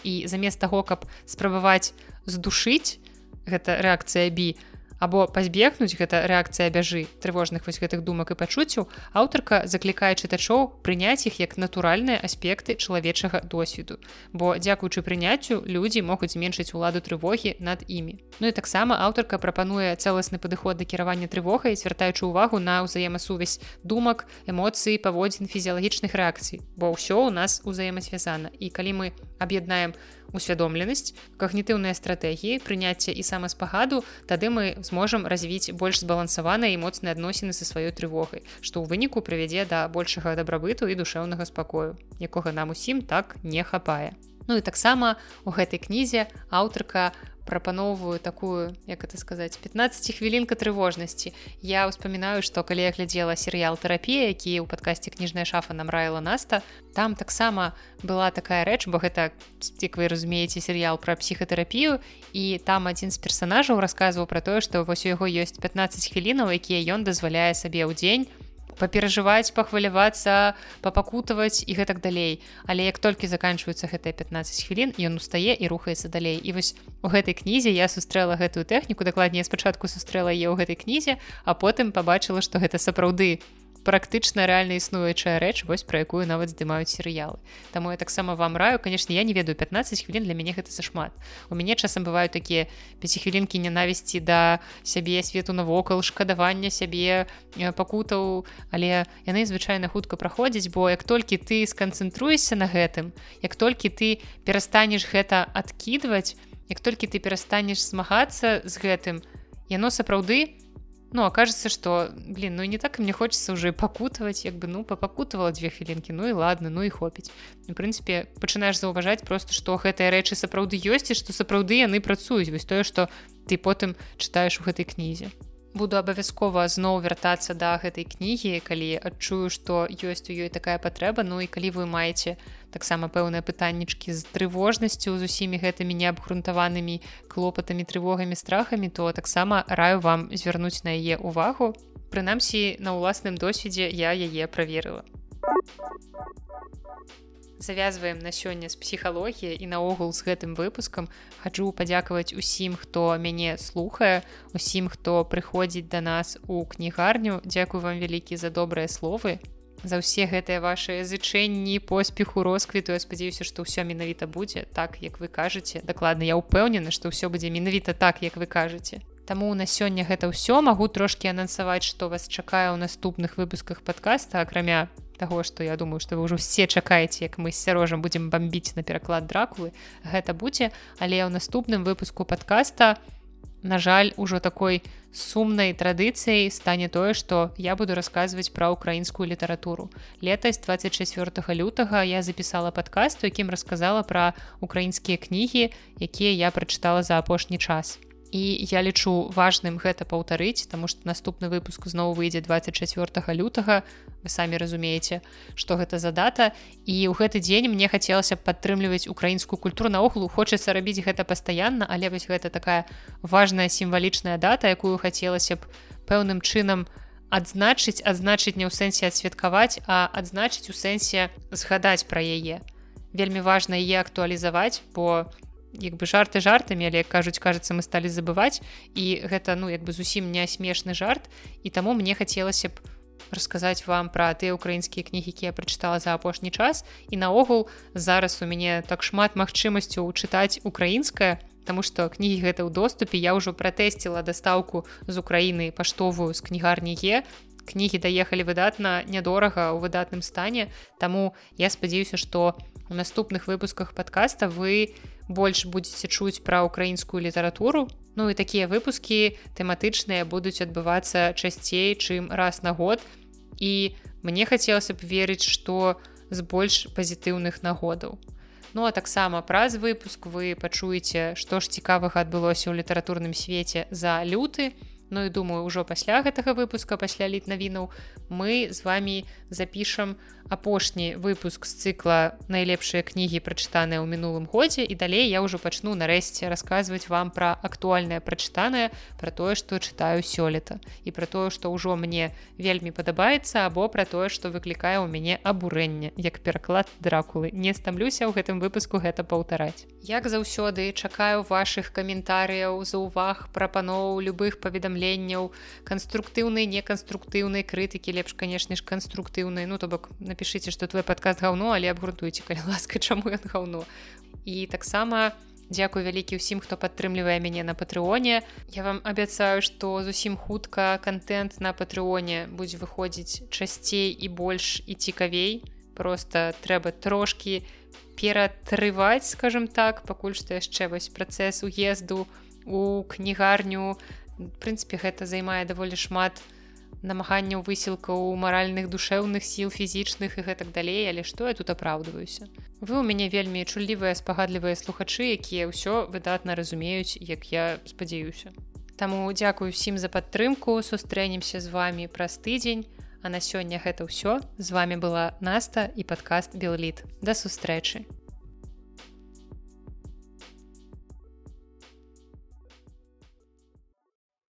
І замест таго, каб спрабаваць здушыць, гэта рэакцыя бі, або пазбегнуць гэта рэакцыя бяжы трывожных вось гэтых думак і пачуццяў аўтарка заклікае чытачоў прыняць іх як натуральныя аспекты чалавечага досведу. Бо дзякуючы прыняццю людзі могуць зменшыць уладу трывогі над імі. Ну і таксама аўтарка прапануе цэласны падыход да кіравання трывогай звяртаючы ўвагу на ўзаемасувязь думак эмоцыі паводзін фізіялагічных рэакцый. Бо ўсё ў нас узаемасвязана. І калі мы аб'яднаем у усвядомленасць когнітыўныя стратэгіі прыняцця і самаспагаду тады мы зможам развіць больш збалансаваныя і моцныя адносіны са сваёй трывогай што ў выніку прывядзе да большага дабрабыту і душэўнага спакою якога нам усім так не хапае. Ну і таксама у гэтай кнізе аўтарка прапаноўваю такую як это сказаць 15 хвілінка трывожнасці я ўспамінаю што калі я глядзела серыял тэрапія які ў падкасці кніжная шафа нам раіла наста там таксама была такая рэч бо гэта як вы разумееце серыял пра псіхатэрапію і там адзін з персонажаў расказваў пра тое што вось у яго ёсць 15 хвілінаў якія ён дазваляе сабе ў дзень паперажываць пахвалявацца папакутаваць і гэтак далей. Але як толькі заканчваюцца гэтыя 15 хвілін ён устае і рухаецца далей. І вось у гэтай кнізе я сустрэла гэтую тэхніку дакладней спачатку сустрэла е ў гэтай кнізе а потым пабачыла што гэта сапраўды практычна рэальна існуючая рэч вось пра якую нават здымаюць серыялы. Таму я таксама вам раю. Конечно я не ведаю 15 хвілін для мяне гэта зашмат. У мяне часам бываюць такія пяцихвілінкі ненавісці да сябе свету навокал шкадавання сябе э, пакутаў. Але яны звычайна хутка праходзяць бо як толькі ты сканцэнтруешся на гэтым як толькі ты перастанеш гэта адкідваць як толькі ты перастанеш змагацца з гэтым яно сапраўды Ну окажется что блин ну не так и мне хочется уже пакутаваць як бы ну папакутавала две хвілінкі ну і ладно ну і хопіць у прынцыпе пачынаеш заўважаць просто што гэтыя рэчы сапраўды ёсць і што сапраўды яны працуюць вось тое што ты потым чытаеш у гэтай кнізе буду абавязкова зноў вяртацца да гэтай кнігі калі адчую што ёсць у ёй такая патрэба ну і калі вы маеце таксама пэўныя пытаннічкі з трывожнасцю з усімі гэтымі неабгрунтаванымі клопатамі трывогамі страхамі то таксама раю вам звярнуць на яе увагу прынамсі на ўласным досведзе я яе праверыла завязваем на сёння з псіхалогіі і наогул з гэтым выпускам. Хаджу падзякаваць усім хто мяне слухае усім хто прыходзіць да нас у кнігарню. Дякую вам вялікі за добрыя словы за ўсе гэтыя ваши зычэнні поспеху росквіту. Я спадзяюся што ўсё менавіта будзе так як вы кажаце. Дакладна я ўпэўнены што ўсё будзе менавіта так як вы кажаце. Таму на сёння гэта ўсё. Магу трошки анансаваць што вас чакае ў наступных выпусках подкаста акрамя таго што я думаю што вы ўжо все чакаеце як мы з сярожам будзем бомбіць на пераклад дракулы гэта будзе. Але ў наступным выпуску подкаста на жаль ужо такой сумнай традыцыяй стане тое што я буду расказваць пра украінскую літаратуру. Летась 24 лютага я запісала падкаст у якім расказала пра украінскія кнігі якія я прачытала за апошні час і я лічу важным гэта паўтарыць таму што наступны выпуск зноў выйдзе 24 лютага вы самі разумееце што гэта за дата. І ў гэты дзень мне хацелася падтрымліваць украінскую культуру наогулу хочацца рабіць гэта пастаянна але вось гэта такая важная сімвалічная дата якую хацелася б пэўным чынам адзначыць. Адзначыць не ў сэнсе адсвяткаваць а адзначыць у сэнсе згадаць пра яе. Вельмі важна яе актуалізаваць бо у як бы жарты жартамі але кажуць кажацца мы сталі забываць і гэта ну як бы зусім не смешны жарт і таму мне хацелася б расказаць вам пра тыя украінскія кнігі які я прачытала за апошні час і наогул зараз у мяне так шмат магчымасцяў чытаць украінская Таму што кнігі гэта ў доступе я ўжо пратэсціла дастаўку з Украіны паштовую з кнігарні е. Кнігі даехалі выдатна нядорага ў выдатным стане. Таму я спадзяюся што у наступных выпусках подкаста вы не больш будетеце чуць пра украінскую літаратуру Ну і такія выпускі тэматычныя будуць адбывацца часцей чым раз на год. І мне хацелася б верыць што з больш пазітыўных нагодаў. Ну а таксама праз выпуск вы пачуеце што ж цікавага адбылося ў літаратурным свеце за люты. Ну і думаю ўжо пасля гэтага выпуска пасля літ навінаў мы з вами запішам апошні выпуск з цыкла найлепшыя кнігі прачытаныя ў мінулым годзе і далей я ўжо пачну нарэшце расказваць вам пра актуальнае прачытанае пра тое што чытаю сёлета і пра тое што ўжо мне вельмі падабаецца або пра тое што выклікае ў мяне абурэнне як пераклад дракулы. Не стамлюся ў гэтым выпуску гэта паўтараць. Як заўсёды чакаю ваших каментарыяў за ўваг прапаноў любых паведамленняў канструктыўнай неканструктыўнай крытыкі лепш канешне ж канструктыўнай ну то бок на напішыце что твой падкаст гаўно але абгрунтуйце калі ласка чаму ён гаўно і таксама дзякую вялікі ўсім хто падтрымлівае мяне на патрыоне я вам абяцаю што зусім хутка контент на патрыоне будзе выходзіць часцей і больш і цікавей. Просто трэба трошки ператрываць скажем так пакуль што яшчэ вось працэс уезду у кнігарню. Прынцыпе гэта займае даволі шмат у намаганняў высілкаў маральных душэўных сіл фізічных і гэтак далей але што я тут апраўдваюся? Вы у мяне вельмі чуллівыя спагадлівыя слухачы якія ўсё выдатна разумеюць як я спадзяюся. Таму дзякую усім за падтрымку сустрэнемся з вами праз тыдзень. А на сёння гэта ўсё. З вами была наста і падкаст белліт да сустрэчы